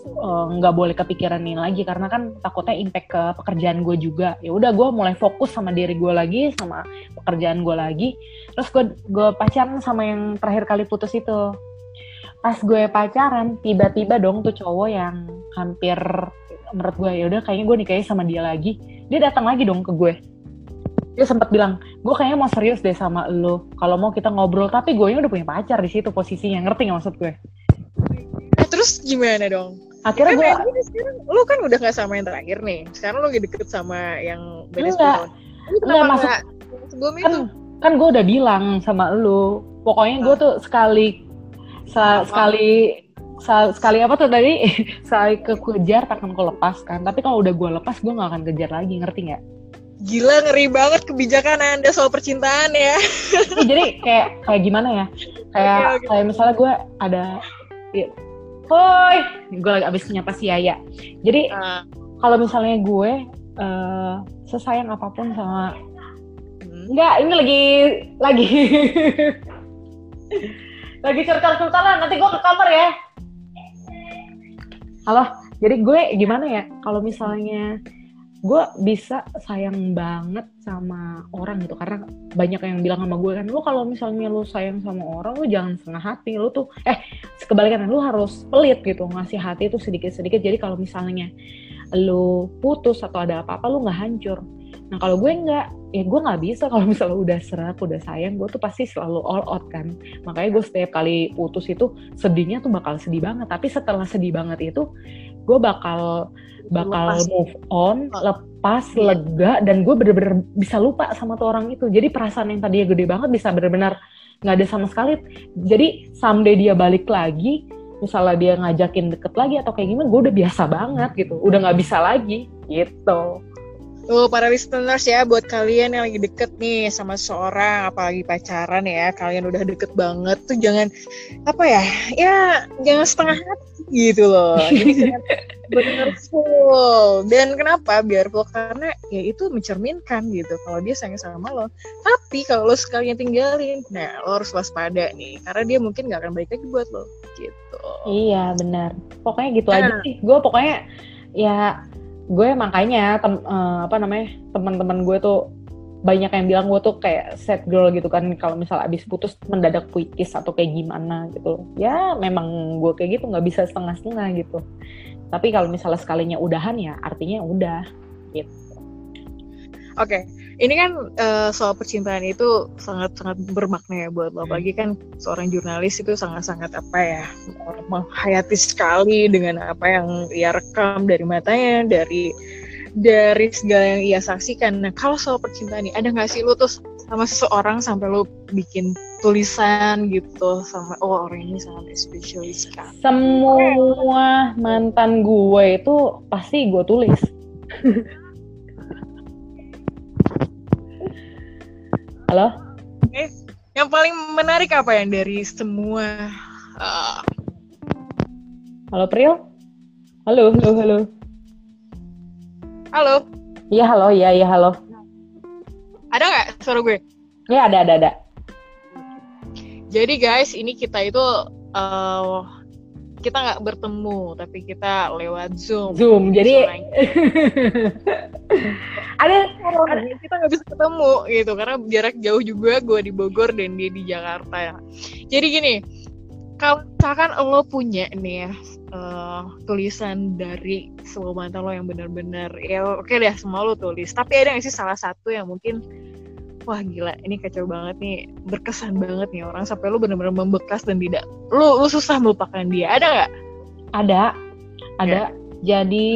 nggak uh, boleh kepikiran ini lagi karena kan takutnya impact ke pekerjaan gue juga. Ya udah gue mulai fokus sama diri gue lagi sama pekerjaan gue lagi. Terus gue gue pacaran sama yang terakhir kali putus itu pas gue pacaran tiba-tiba dong tuh cowok yang hampir menurut gue ya udah kayaknya gue nikahin sama dia lagi dia datang lagi dong ke gue dia sempat bilang gue kayaknya mau serius deh sama lo kalau mau kita ngobrol tapi gue udah punya pacar di situ posisinya ngerti nggak maksud gue terus gimana dong? Akhirnya gue sekarang lu kan udah gak sama yang terakhir nih. Sekarang lu lagi deket sama yang beda enggak. Enggak masuk kan, itu? Kan gue udah bilang sama lu. Pokoknya gue tuh sekali sa, sekali sa, sekali apa tuh tadi sekali kekejar takkan gue lepaskan. Tapi kalau udah gue lepas gue gak akan kejar lagi, ngerti nggak? Gila ngeri banget kebijakan anda soal percintaan ya. Jadi kayak kayak gimana ya? Kayak okay, okay. kayak misalnya gue ada ya, Hoi, gue lagi abis nyapa si Yaya. Jadi uh. kalau misalnya gue uh, sesayang apa pun sama hmm. Enggak, ini lagi lagi lagi cerita-ceritalan. Nanti gue ke kamar ya. Halo, jadi gue gimana ya? Kalau misalnya gue bisa sayang banget sama orang gitu karena banyak yang bilang sama gue kan lu kalau misalnya lu sayang sama orang lu jangan setengah hati lu tuh eh kebalikan lu harus pelit gitu ngasih hati itu sedikit sedikit jadi kalau misalnya lu putus atau ada apa-apa lu nggak hancur nah kalau gue nggak ya gue nggak bisa kalau misalnya udah serak udah sayang gue tuh pasti selalu all out kan makanya gue setiap kali putus itu sedihnya tuh bakal sedih banget tapi setelah sedih banget itu gue bakal bakal lepas. move on, lepas, iya. lega, dan gue bener-bener bisa lupa sama tuh orang itu. Jadi perasaan yang tadinya gede banget bisa bener-bener nggak ada sama sekali. Jadi someday dia balik lagi, misalnya dia ngajakin deket lagi atau kayak gimana, gue udah biasa banget gitu, udah nggak bisa lagi gitu. Tuh para listeners ya buat kalian yang lagi deket nih sama seorang apalagi pacaran ya kalian udah deket banget tuh jangan apa ya ya jangan setengah hati gitu loh. Jadi benar full. Dan kenapa? Biar full karena ya itu mencerminkan gitu kalau dia sayang sama lo. Tapi kalau lo sekalian tinggalin nah lo harus waspada nih karena dia mungkin gak akan baik lagi buat lo gitu. Iya benar. Pokoknya gitu nah. aja sih. Gue pokoknya ya gue makanya tem, uh, apa namanya teman-teman gue tuh banyak yang bilang gue tuh kayak set girl gitu kan kalau misal abis putus mendadak puitis atau kayak gimana gitu. Ya memang gue kayak gitu nggak bisa setengah-setengah gitu. Tapi kalau misalnya sekalinya udahan ya artinya udah gitu Oke, okay. ini kan uh, soal percintaan itu sangat-sangat bermakna ya buat lo. Bagi kan seorang jurnalis itu sangat-sangat apa ya menghayati sekali dengan apa yang ia rekam dari matanya, dari dari segala yang ia saksikan. Nah, kalau soal percintaan nih, ada nggak sih lu tuh sama seseorang sampai lu bikin tulisan gitu sama oh orang ini sangat spesialis kan? Semua mantan gue itu pasti gue tulis. Halo? Eh, yang paling menarik apa yang dari semua? Uh... Halo Pril? Halo, halo, halo. Halo. Iya halo, iya iya halo. Ada nggak suara gue? Iya ada ada ada. Jadi guys, ini kita itu uh, kita nggak bertemu, tapi kita lewat zoom. Zoom, jadi ada, kita nggak bisa ketemu gitu karena jarak jauh juga gue di Bogor dan dia di Jakarta ya. Jadi gini, kalau misalkan lo punya nih ya uh, tulisan dari semua mantan lo yang benar-benar ya oke okay deh semua lo tulis tapi ada nggak sih salah satu yang mungkin wah gila ini kacau banget nih. Berkesan banget nih orang sampai lo benar-benar membekas dan tidak lo lo susah melupakan dia. Ada nggak? Ada ada. Yeah. jadi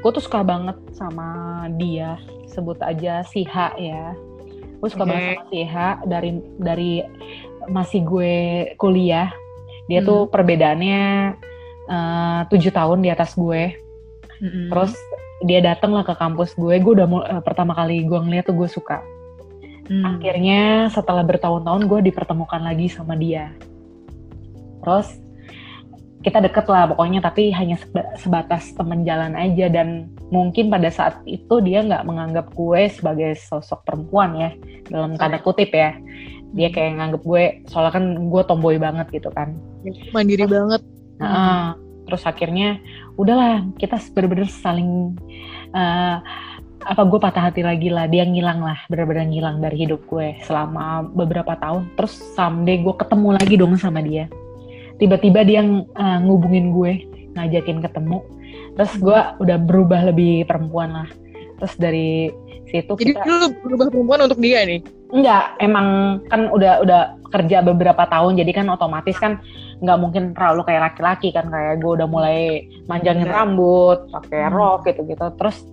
gue tuh suka banget sama dia. Sebut aja si H ya. Gue suka okay. banget sama si H. Dari dari masih gue kuliah dia hmm. tuh perbedaannya Eh, tujuh tahun di atas gue. Mm-hmm. terus dia datang lah ke kampus gue. Gue udah uh, pertama kali gue ngeliat tuh gue suka mm. akhirnya setelah bertahun-tahun gue dipertemukan lagi sama dia. Terus kita deket lah pokoknya tapi hanya sebatas teman jalan aja. Dan mungkin pada saat itu dia nggak menganggap gue sebagai sosok perempuan ya dalam tanda kutip ya. Dia mm. kayak nganggap gue soalnya kan gue tomboy banget gitu kan. Mandiri terus, banget. Nah, terus akhirnya udahlah kita bener-bener saling uh, apa gue patah hati lagi lah dia ngilang lah bener-bener ngilang dari hidup gue selama beberapa tahun. Terus someday gue ketemu lagi dong sama dia. Tiba-tiba dia uh, ngubungin gue ngajakin ketemu. Terus gue udah berubah lebih perempuan lah. Terus dari situ jadi kita... lu berubah perempuan untuk dia nih enggak emang kan udah udah kerja beberapa tahun jadi kan otomatis kan nggak mungkin terlalu kayak laki-laki kan kayak gue udah mulai manjangin yeah. rambut pakai hmm. rok gitu gitu terus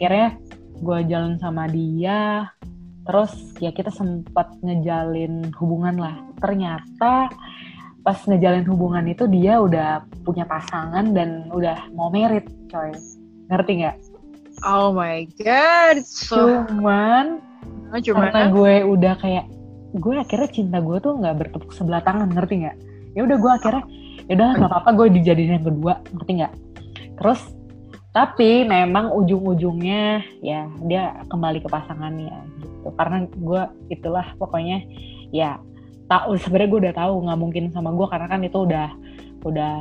akhirnya gue jalan sama dia terus ya kita sempat ngejalin hubungan lah. Ternyata pas ngejalin hubungan itu dia udah punya pasangan dan udah mau merit coy. Ngerti nggak? Oh my god so... cuman oh, cuman karena gue udah kayak gue akhirnya cinta gue tuh nggak bertepuk sebelah tangan ngerti nggak? Ya udah gue akhirnya ya udah nggak apa-apa gue dijadiin yang kedua ngerti nggak? Terus tapi memang ujung-ujungnya ya dia kembali ke pasangannya gitu. Karena gue itulah pokoknya ya tahu sebenarnya gue udah tahu nggak mungkin sama gue karena kan itu udah udah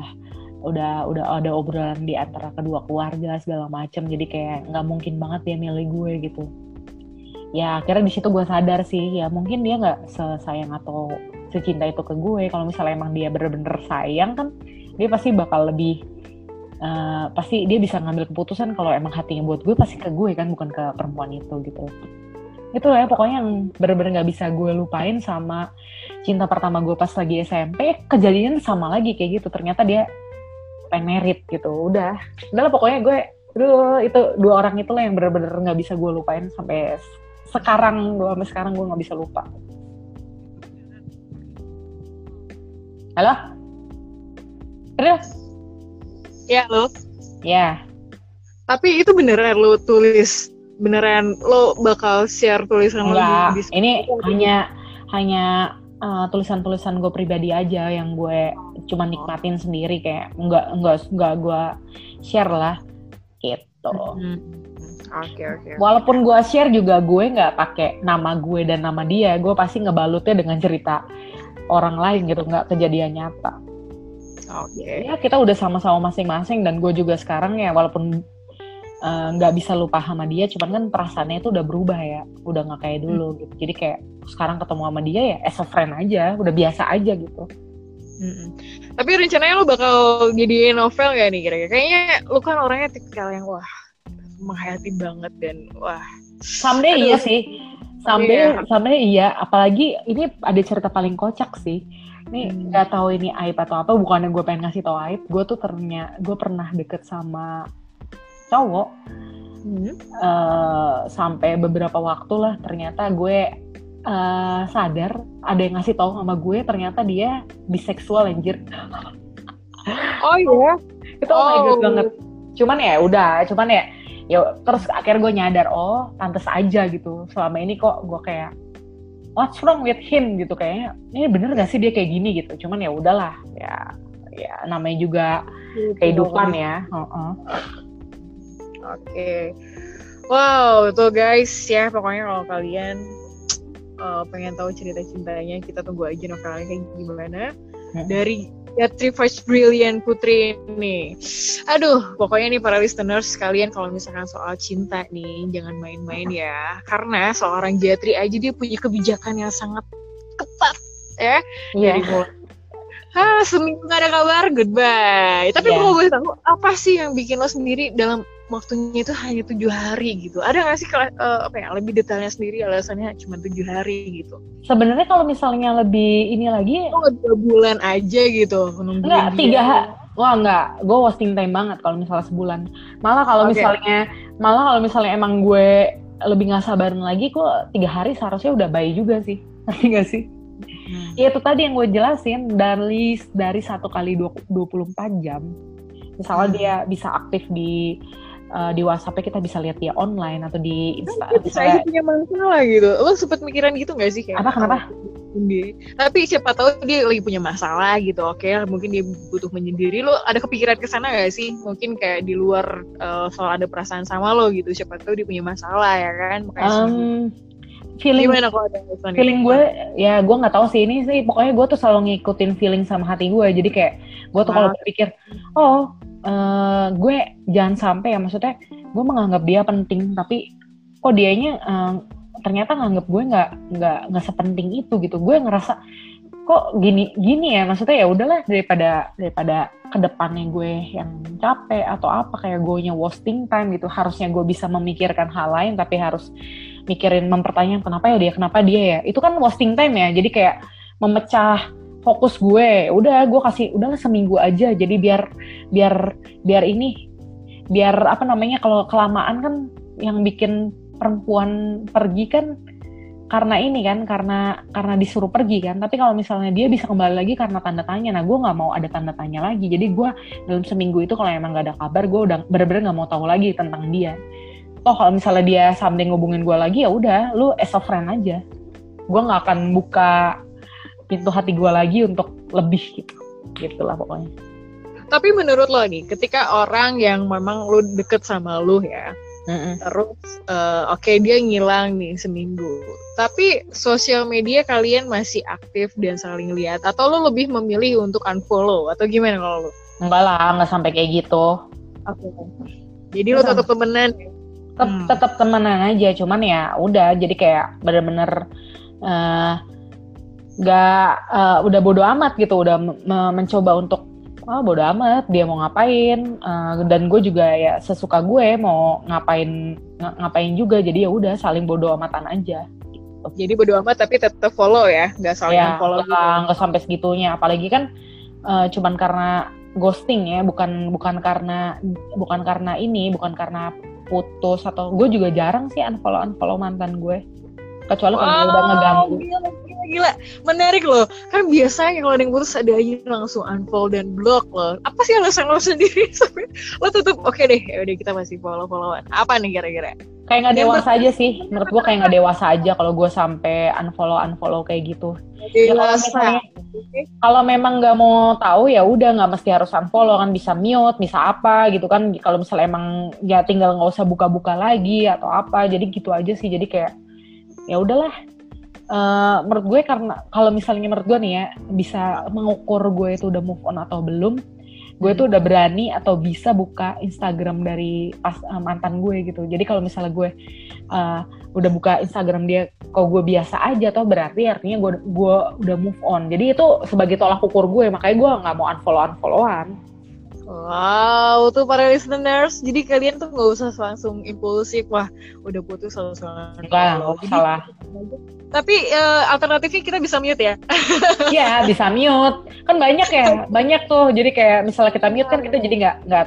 udah udah ada obrolan di antara kedua keluarga segala macem. Jadi kayak nggak mungkin banget dia milih gue gitu. Ya akhirnya di situ gue sadar sih ya mungkin dia nggak sesayang atau secinta itu ke gue. Kalau misalnya emang dia bener-bener sayang kan dia pasti bakal lebih uh, pasti dia bisa ngambil keputusan kalau emang hatinya buat gue pasti ke gue kan bukan ke perempuan itu gitu. Itu ya pokoknya yang bener-bener nggak bisa gue lupain sama cinta pertama gue pas lagi SMP kejadian sama lagi kayak gitu. Ternyata dia pengen merit gitu. Udah. Udah pokoknya gue Aduh, itu dua orang itu lah yang bener-bener -bener bisa gue lupain sampai sekarang gue sampai sekarang gue nggak bisa lupa. Halo? Terus ya lo ya tapi itu beneran lo tulis beneran lo bakal share tulisan Enggak, lo di ini hanya hanya uh, tulisan-tulisan gue pribadi aja yang gue cuma nikmatin sendiri kayak nggak nggak nggak gue share lah gitu. Mm -hmm. Oke okay, oke. Okay. Walaupun gue share juga gue nggak pakai nama gue dan nama dia, gue pasti ngebalutnya dengan cerita orang lain gitu, nggak kejadian nyata. Okay. Ya kita udah sama-sama masing-masing dan gue juga sekarang ya walaupun eh, nggak uh, bisa lupa sama dia cuman kan perasaannya itu udah berubah ya udah nggak kayak dulu hmm. gitu jadi kayak sekarang ketemu sama dia ya as a friend aja udah biasa aja gitu Mm-mm. Tapi rencananya lo bakal jadi novel gak nih kira-kira? Kayaknya lo kan orangnya tipikal yang wah menghayati banget dan wah. Someday iya sih. Someday, iya. someday iya. Apalagi ini ada cerita paling kocak sih. Ini nggak tahu ini aib atau apa. Bukannya gue pengen ngasih tau aib. Gue tuh ternyata gue pernah deket sama cowok. Hmm. Uh, sampai beberapa waktu lah ternyata gue uh, sadar ada yang ngasih tahu sama gue ternyata dia biseksual anjir. Oh iya. Itu oh, oh my god oh. banget. Cuman ya udah, cuman ya ya terus akhirnya gue nyadar oh pantas aja gitu. Selama ini kok gue kayak what's wrong with him gitu kayaknya ini bener gak sih dia kayak gini gitu. Cuman ya udahlah ya ya namanya juga gitu. kehidupan ya. Uh -uh. Oke. Okay. Wow, tuh guys ya pokoknya kalau kalian uh, pengen tahu cerita cintanya kita tunggu aja novelnya kayak gimana hmm. dari Gatri First Brilliant Putri ini. Aduh, pokoknya nih para listeners kalian kalau misalkan soal cinta nih jangan main-main ya. Karena seorang Jatri aja dia punya kebijakan yang sangat ketat ya. Yeah. Dari mulai ah seminggu gak ada kabar goodbye tapi yeah. mau boleh tahu apa sih yang bikin lo sendiri dalam waktunya itu hanya tujuh hari gitu. Ada nggak sih uh, apa ya lebih detailnya sendiri alasannya cuma tujuh hari gitu? Sebenarnya kalau misalnya lebih ini lagi, oh dua bulan aja gitu Enggak tiga. Wah enggak, gue wasting time banget kalau misalnya sebulan. Malah kalau okay. misalnya, malah kalau misalnya emang gue lebih nggak sabaran lagi, kok tiga hari seharusnya udah baik juga sih, ngerti gak sih? Hmm. Ya itu tadi yang gue jelasin dari dari satu kali dua puluh empat jam. Misalnya hmm. dia bisa aktif di uh, di WhatsApp kita bisa lihat dia online atau di Instagram. Bisa aja punya masalah gitu. Lo sempet mikiran gitu gak sih kayak? Apa kenapa? Sendiri. Tapi siapa tahu dia lagi punya masalah gitu. Oke, mungkin dia butuh menyendiri. Lo ada kepikiran ke sana gak sih? Mungkin kayak di luar uh, soal ada perasaan sama lo gitu. Siapa tahu dia punya masalah ya kan? Makanya um, feeling Gimana kalau ada feeling gue ya gue nggak tahu sih. Ini sih pokoknya gue tuh selalu ngikutin feeling sama hati gue. Jadi kayak gue tuh kalau berpikir oh uh, gue jangan sampai ya. Maksudnya gue menganggap dia penting tapi kok dianya uh, ternyata nganggap gue nggak nggak nggak sepenting itu gitu. Gue ngerasa kok gini gini ya? Maksudnya ya udahlah daripada daripada ke depannya gue yang capek atau apa kayak gue nya wasting time gitu. Harusnya gue bisa memikirkan hal lain tapi harus mikirin mempertanyakan kenapa ya dia kenapa dia ya. Itu kan wasting time ya jadi kayak memecah fokus gue. Udah gue kasih udahlah seminggu aja. Jadi biar biar biar ini biar apa namanya kalau kelamaan kan yang bikin perempuan pergi kan karena ini kan karena karena disuruh pergi kan. Tapi kalau misalnya dia bisa kembali lagi karena tanda tanya. Nah gue nggak mau ada tanda tanya lagi. Jadi gue dalam seminggu itu kalau emang gak ada kabar gue udah bener-bener nggak mau tahu lagi tentang dia toh kalau misalnya dia someday ngubungin gue lagi ya udah lu as a friend aja. Gue nggak akan buka pintu hati gue lagi untuk lebih gitu. Gitulah pokoknya. Tapi menurut lo nih ketika orang yang memang lu deket sama lu ya mm-hmm. terus uh, oke okay, dia ngilang nih seminggu tapi sosial media kalian masih aktif dan saling lihat atau lo lebih memilih untuk unfollow atau gimana kalau lo enggak lah nggak sampai kayak gitu. Oke. Okay. jadi lo tetap temenan tetap hmm. tetap temenan aja cuman ya udah jadi kayak bener-bener uh, nggak uh, udah bodo amat gitu udah mencoba untuk oh bodo amat dia mau ngapain uh, dan gue juga ya sesuka gue mau ngapain ng ngapain juga jadi ya udah saling bodo amatan aja gitu. jadi bodo amat tapi tetap follow ya nggak saling ya, follow nggak sampai segitunya apalagi kan uh, cuman karena ghosting ya bukan bukan karena bukan karena ini bukan karena putus atau gue juga jarang sih unfollow unfollow mantan gue kecuali wow, kalau udah ngeganggu. gila, gila, gila. Menarik loh. Kan biasanya kalau ada yang putus ada aja langsung unfollow dan block loh. Apa sih alasan lo sendiri? Sampai lo tutup. Oke okay deh ya udah kita masih follow followan apa nih kira-kira? Kayak nggak dewasa aja sih. Menurut gue kayak nggak dewasa aja kalau gue sampai unfollow unfollow kayak gitu. Ya, kalau misalnya kalau memang nggak mau tahu ya udah nggak mesti harus unfollow kan. Bisa mute bisa apa gitu kan. Kalau misalnya emang ya tinggal nggak usah buka-buka lagi atau apa. Jadi gitu aja sih. Jadi kayak ya udahlah. Uh, menurut gue karena kalau misalnya menurut gue nih ya bisa mengukur gue itu udah move on atau belum gue tuh udah berani atau bisa buka Instagram dari pas uh, mantan gue gitu. Jadi kalau misalnya gue uh, udah buka Instagram dia kalau gue biasa aja toh berarti artinya gue gue udah move on. Jadi itu sebagai tolak ukur gue makanya gue nggak mau unfollow unfollowan Wow, tuh para listeners. Jadi kalian tuh nggak usah langsung impulsif, wah udah putus langsung Enggak, nggak salah. Tapi uh, alternatifnya kita bisa mute ya? Iya, bisa mute. Kan banyak ya, banyak tuh. Jadi kayak misalnya kita mute kan kita jadi nggak nggak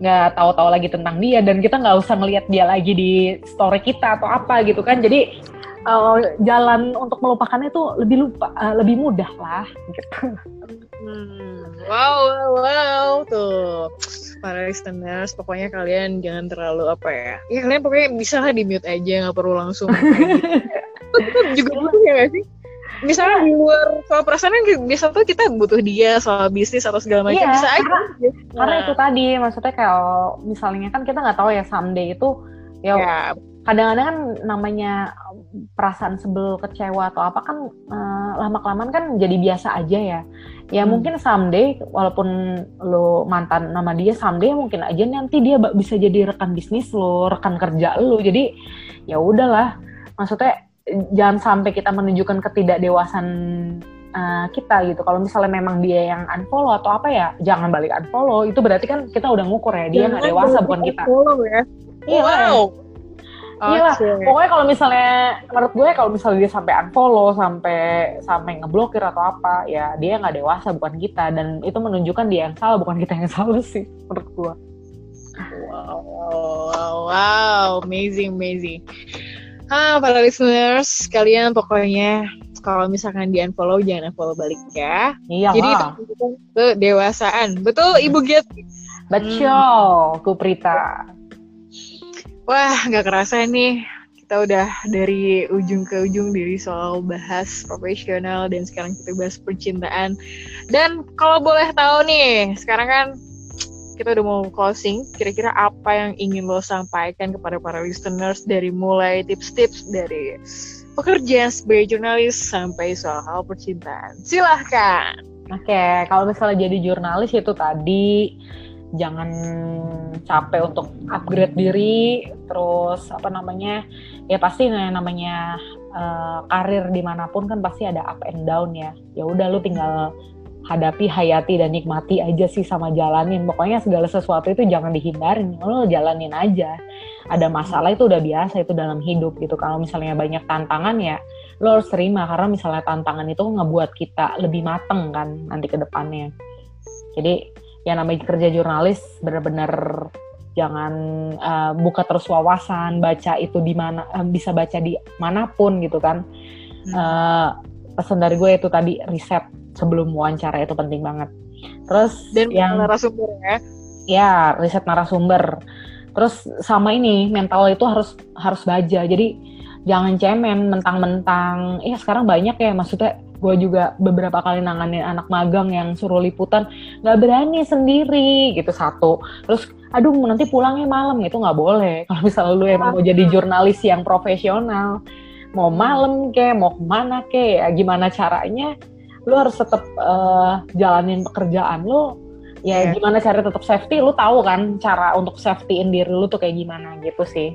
nggak tahu-tahu lagi tentang dia dan kita nggak usah ngelihat dia lagi di story kita atau apa gitu kan. Jadi uh, jalan untuk melupakannya itu lebih lupa uh, lebih mudah lah gitu. Hmm, wow, wow, wow, tuh para listeners, pokoknya kalian jangan terlalu apa ya? Ya kalian pokoknya bisa lah di mute aja, nggak perlu langsung. juga gitu ya gak sih? Misalnya di luar soal perasaan kan biasa tuh kita butuh dia soal bisnis atau segala macam iya, bisa aja. Karena, nah. karena itu tadi maksudnya kalau misalnya kan kita nggak tahu ya someday itu ya, ya kadang-kadang kan namanya perasaan sebel kecewa atau apa kan uh, lama kelamaan kan jadi biasa aja ya. Ya hmm. mungkin someday walaupun lo mantan nama dia someday mungkin aja nanti dia bisa jadi rekan bisnis lo rekan kerja lo. Jadi ya udahlah. Maksudnya jangan sampai kita menunjukkan ketidakdewasan uh, kita gitu. Kalau misalnya memang dia yang unfollow atau apa ya jangan balik unfollow. Itu berarti kan kita udah ngukur ya dia nggak dewasa bukan kita. ya. Iya, wow. Iya lah, pokoknya kalau misalnya menurut gue kalau misalnya dia sampai unfollow, sampai sampai ngeblokir atau apa, ya dia nggak dewasa bukan kita dan itu menunjukkan dia yang salah bukan kita yang salah sih menurut gue. Wow, wow, wow, amazing, amazing. Ah, para listeners, kalian pokoknya kalau misalkan di unfollow jangan unfollow balik ya. Iya. Jadi itu kedewasaan. Betul, Ibu Giat. Betul, hmm. Kuprita. Wah, nggak kerasa nih kita udah dari ujung ke ujung dari soal bahas profesional dan sekarang kita bahas percintaan. Dan kalau boleh tahu nih, sekarang kan kita udah mau closing. Kira-kira apa yang ingin lo sampaikan kepada para listeners dari mulai tips-tips dari pekerjaan sebagai jurnalis sampai soal hal percintaan. Silahkan. Oke, okay, kalau misalnya jadi jurnalis itu tadi jangan capek untuk upgrade diri terus apa namanya ya pasti namanya uh, karir di mana pun kan pasti ada up and down ya. Ya udah lu tinggal hadapi hayati dan nikmati aja sih sama jalanin. Pokoknya segala sesuatu itu jangan dihindarin lu jalanin aja. Ada masalah itu udah biasa itu dalam hidup gitu. Kalau misalnya banyak tantangan ya lo harus terima. Karena misalnya tantangan itu ngebuat kita lebih mateng kan nanti ke depannya. Jadi yang namanya kerja jurnalis benar-benar jangan uh, buka terus wawasan baca itu di mana uh, bisa baca di mana pun gitu kan. Hmm. uh, pesan dari gue itu tadi riset sebelum wawancara itu penting banget. Terus dan yang narasumber ya? Ya riset narasumber. Terus sama ini mental itu harus harus baja. Jadi jangan cemen mentang-mentang. Ya sekarang banyak ya maksudnya gue juga beberapa kali nanganin anak magang yang suruh liputan nggak berani sendiri gitu satu. Terus aduh nanti pulangnya malam itu nggak boleh. Kalau misalnya lu emang mau jadi jurnalis yang profesional mau malam ke mau ke mana ke ya gimana caranya lu harus tetap uh, jalanin pekerjaan lu. Ya yeah. gimana cara tetap safety lu tahu kan cara untuk safetyin diri lu tuh kayak gimana gitu sih.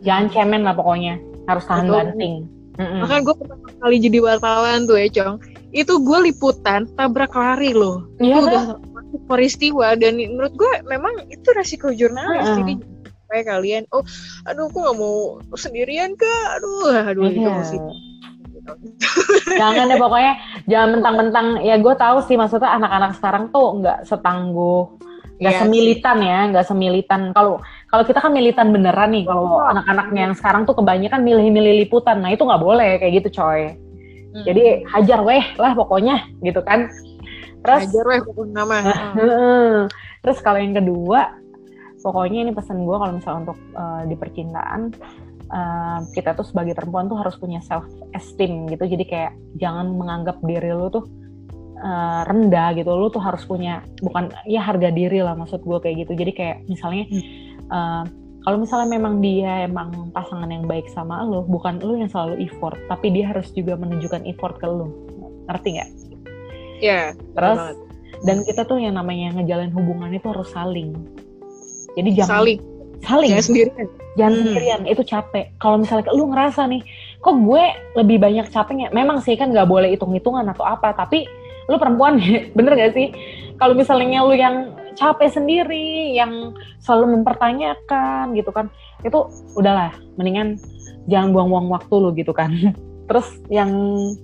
Jangan cemen lah pokoknya harus tahan banting Mm-hmm. Bahkan gue pertama kali jadi wartawan tuh ya, Cong. Itu gue liputan tabrak lari loh. Iya, itu udah peristiwa dan menurut gue memang itu resiko jurnalis. Mm-hmm. Jadi supaya kalian, oh, aduh, gue gak mau sendirian ke, aduh, aduh, itu iya. mesti jangan deh pokoknya jangan mentang-mentang ya gue tahu sih maksudnya anak-anak sekarang tuh nggak setangguh nggak. Iya semilitan ya nggak semilitan kalau kalau kita kan militan beneran nih kalau oh. anak-anaknya yang sekarang tuh kebanyakan milih-milih liputan. Nah itu nggak boleh kayak gitu coy. Hmm. jadi hajar weh lah pokoknya gitu kan. Terus hajar weh nama. Terus kalau yang kedua pokoknya ini pesan gue kalau misalnya untuk uh, di percintaan uh, kita tuh sebagai perempuan tuh harus punya self esteem gitu. Jadi kayak jangan menganggap diri lu tuh uh, rendah gitu. Lu tuh harus punya bukan ya harga diri lah maksud gue kayak gitu. Jadi kayak misalnya uh, kalau misalnya memang dia emang pasangan yang baik sama lo bukan lo yang selalu effort tapi dia harus juga menunjukkan effort ke lo. Ngerti nggak? Iya. Yeah, terus dan kita tuh yang namanya ngejalin hubungan itu harus saling. Jadi jangan saling. Saling. Jangan sendirian. Jangan Hmm. sendirian itu capek. Kalau misalnya lu ngerasa nih kok gue lebih banyak capeknya? Memang sih kan nggak boleh hitung-hitungan atau apa tapi lu perempuan bener gak sih? Kalau misalnya lu yang capek sendiri yang selalu mempertanyakan gitu kan. Itu udahlah mendingan jangan buang-buang waktu lu gitu kan. Terus yang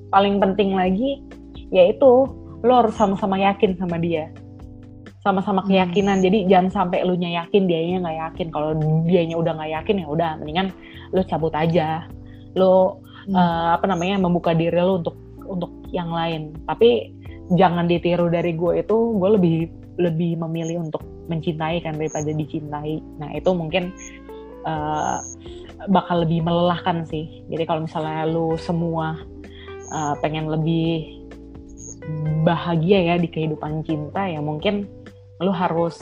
paling penting lagi yaitu lu harus sama-sama yakin sama dia. Sama-sama Hmm. keyakinan. Jadi jangan sampai lu nya yakin dianya nggak yakin. Kalau dianya udah nggak yakin ya udah mendingan lu cabut aja. Lu Hmm. eh, apa namanya membuka diri lu untuk untuk yang lain. Tapi jangan ditiru dari gue itu gue lebih lebih memilih untuk mencintai kan daripada dicintai nah itu mungkin eh, bakal lebih melelahkan sih jadi kalau misalnya lu semua eh, pengen lebih bahagia ya di kehidupan cinta ya mungkin lu harus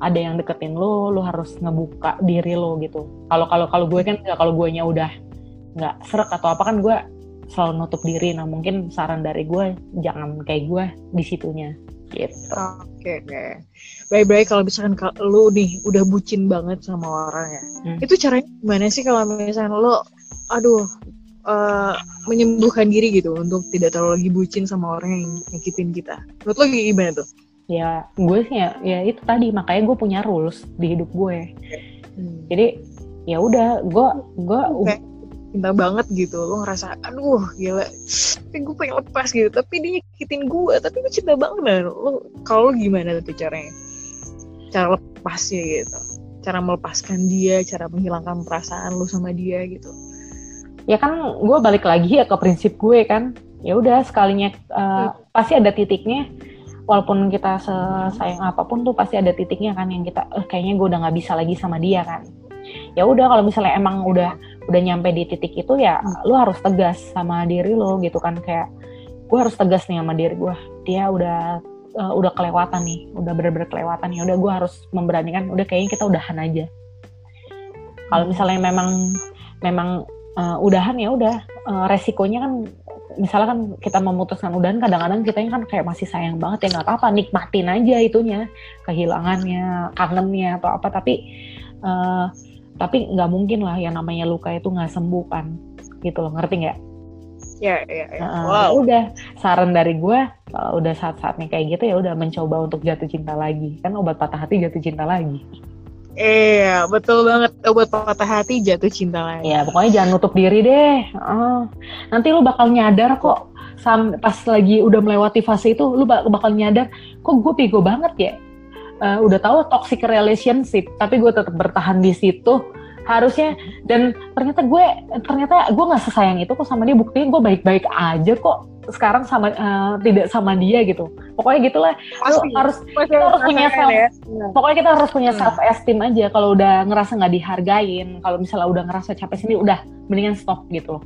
ada yang deketin lu, lu harus ngebuka diri lu gitu. Kalau kalau kalau gue kan nggak, kalau gue nya udah nggak serak atau apa kan gue selalu nutup diri. Nah mungkin saran dari gue jangan kayak gue di situnya gitu. Oke, oke. Baik-baik kalau misalkan lu nih udah bucin banget sama orang ya. Hmm. Itu caranya gimana sih kalau misalkan lu aduh eh, menyembuhkan diri gitu untuk tidak terlalu lagi bucin sama orang yang nyakitin kita. Menurut lo gimana tuh? Ya gue sih ya, ya itu tadi makanya gue punya rules di hidup gue. Jadi ya udah gue gue Oke. Cinta banget gitu. Lo ngerasa aduh gila. Tapi gue pengen lepas gitu. Tapi dia nyakitin gue tapi gue cinta banget nah lo kalau lo gimana tuh caranya? Cara lepasnya gitu. Cara melepaskan dia cara menghilangkan perasaan lo sama dia gitu. Ya kan gue balik lagi ya ke prinsip gue kan. Ya udah sekalinya uh, pasti ada titiknya. Walaupun kita sayang apa pun tuh pasti ada titiknya kan yang kita eh, kayaknya gue udah nggak bisa lagi sama dia kan. Ya udah kalau misalnya emang udah udah nyampe di titik itu ya lu harus tegas sama diri lo gitu kan kayak gue harus tegas nih sama diri gue dia udah uh, udah kelewatan nih udah bener-bener kelewatan ya udah gue harus memberanikan udah kayaknya kita udahan aja. Kalau misalnya memang memang uh, udahan ya udah uh, resikonya kan misalnya kan kita memutuskan udahan kadang-kadang kita kan kayak masih sayang banget ya nggak apa-apa nikmatin aja itunya kehilangannya kangennya atau apa tapi uh, tapi nggak mungkin lah yang namanya luka itu nggak sembuh kan gitu loh ngerti nggak? ya ya, ya. Wow. udah. Saran dari gue kalau udah saat-saatnya kayak gitu ya udah mencoba untuk jatuh cinta lagi. Kan obat patah hati jatuh cinta lagi. Iya betul banget. Obat patah hati jatuh cinta lagi. Ya pokoknya jangan nutup diri deh. Uh, nanti lu bakal nyadar kok sam pas lagi udah melewati fase itu lu bak- bakal nyadar kok gue bego banget ya Uh, udah tahu toxic relationship tapi gue tetap bertahan di situ harusnya. Dan ternyata gue ternyata gue nggak sesayang itu kok sama dia. Buktinya gue baik-baik aja kok sekarang sama uh, tidak sama dia gitu. Pokoknya gitulah. Lu pasti. harus pasti kita harus punya self ya. pokoknya kita harus punya Hmm. self esteem aja. Kalau udah ngerasa nggak dihargain kalau misalnya udah ngerasa capek sendiri udah mendingan stop gitu loh.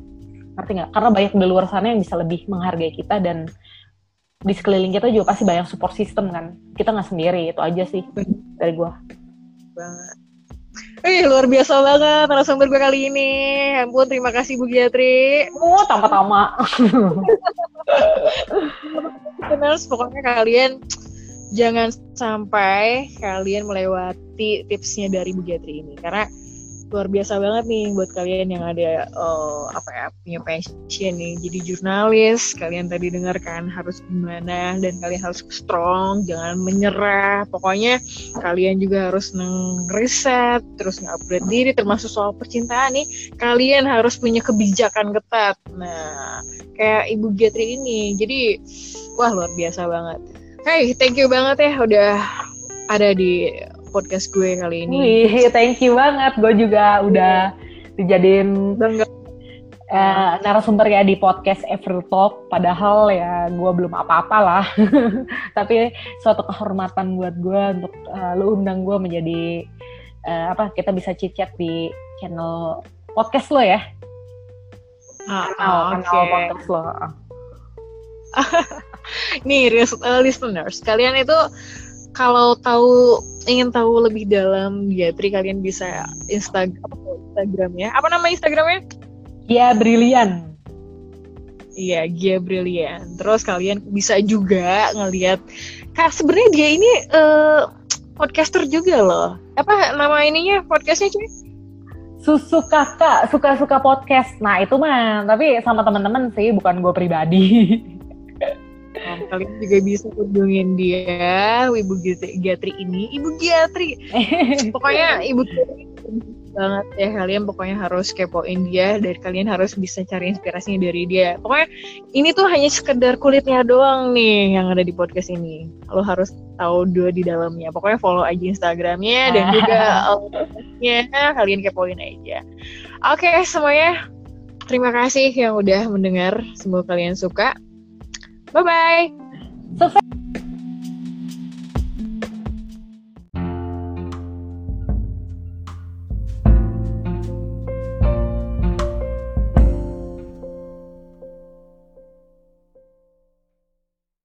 Ngerti nggak? Karena banyak di luar sana yang bisa lebih menghargai kita dan di sekeliling kita juga pasti banyak support system kan kita nggak sendiri itu aja sih dari gua banget. Wih, luar biasa banget narasumber gue kali ini. Ya Ampun, terima kasih Bu Giatri. oh tama-tama Listeners, pokoknya kalian jangan sampai kalian melewati tipsnya dari Bu Giatri ini. Karena luar biasa banget nih buat kalian yang ada eh, apa ya punya passion nih. Jadi jurnalis kalian tadi dengarkan harus gimana dan kalian harus strong jangan menyerah. Pokoknya kalian juga harus ngeriset terus nge-upgrade diri termasuk soal percintaan nih. Kalian harus punya kebijakan ketat. Nah kayak Ibu Getri ini. Jadi wah luar biasa banget. Hey thank you banget ya udah ada di podcast gue kali ini. Wih, thank you banget. Gue juga udah dijadiin Bangga. eh, narasumber ya di podcast Every Talk. Padahal ya gue belum apa-apa lah. Tapi suatu kehormatan buat gue untuk eh, lu undang gue menjadi eh, apa kita bisa chit-chat di channel podcast lo ya. Ah, kanal, oke. kanal podcast lo nih ris- uh, listeners kalian itu kalau tahu ingin tahu lebih dalam Giatri kalian bisa Instagram Instagramnya. Apa nama Instagramnya? Ya brilian Iya, Gia Brilliant. Terus kalian bisa juga ngelihat kak sebenarnya dia ini uh, podcaster juga loh. Apa nama ininya podcastnya cuy? Susu kakak suka-suka podcast. Nah itu mah tapi sama teman-teman sih bukan gue pribadi Kalian juga bisa kunjungin dia, Ibu Giatri ini. Ibu Giatri, pokoknya Ibu Giatri banget ya kalian pokoknya harus kepoin dia dan kalian harus bisa cari inspirasinya dari dia. Pokoknya ini tuh hanya sekedar kulitnya doang nih yang ada di podcast ini. Lo harus tahu dua di dalamnya. Pokoknya follow aja instagramnya dan juga ya kalian kepoin aja. Oke semuanya. Terima kasih yang udah mendengar. Semoga kalian suka Bye bye. So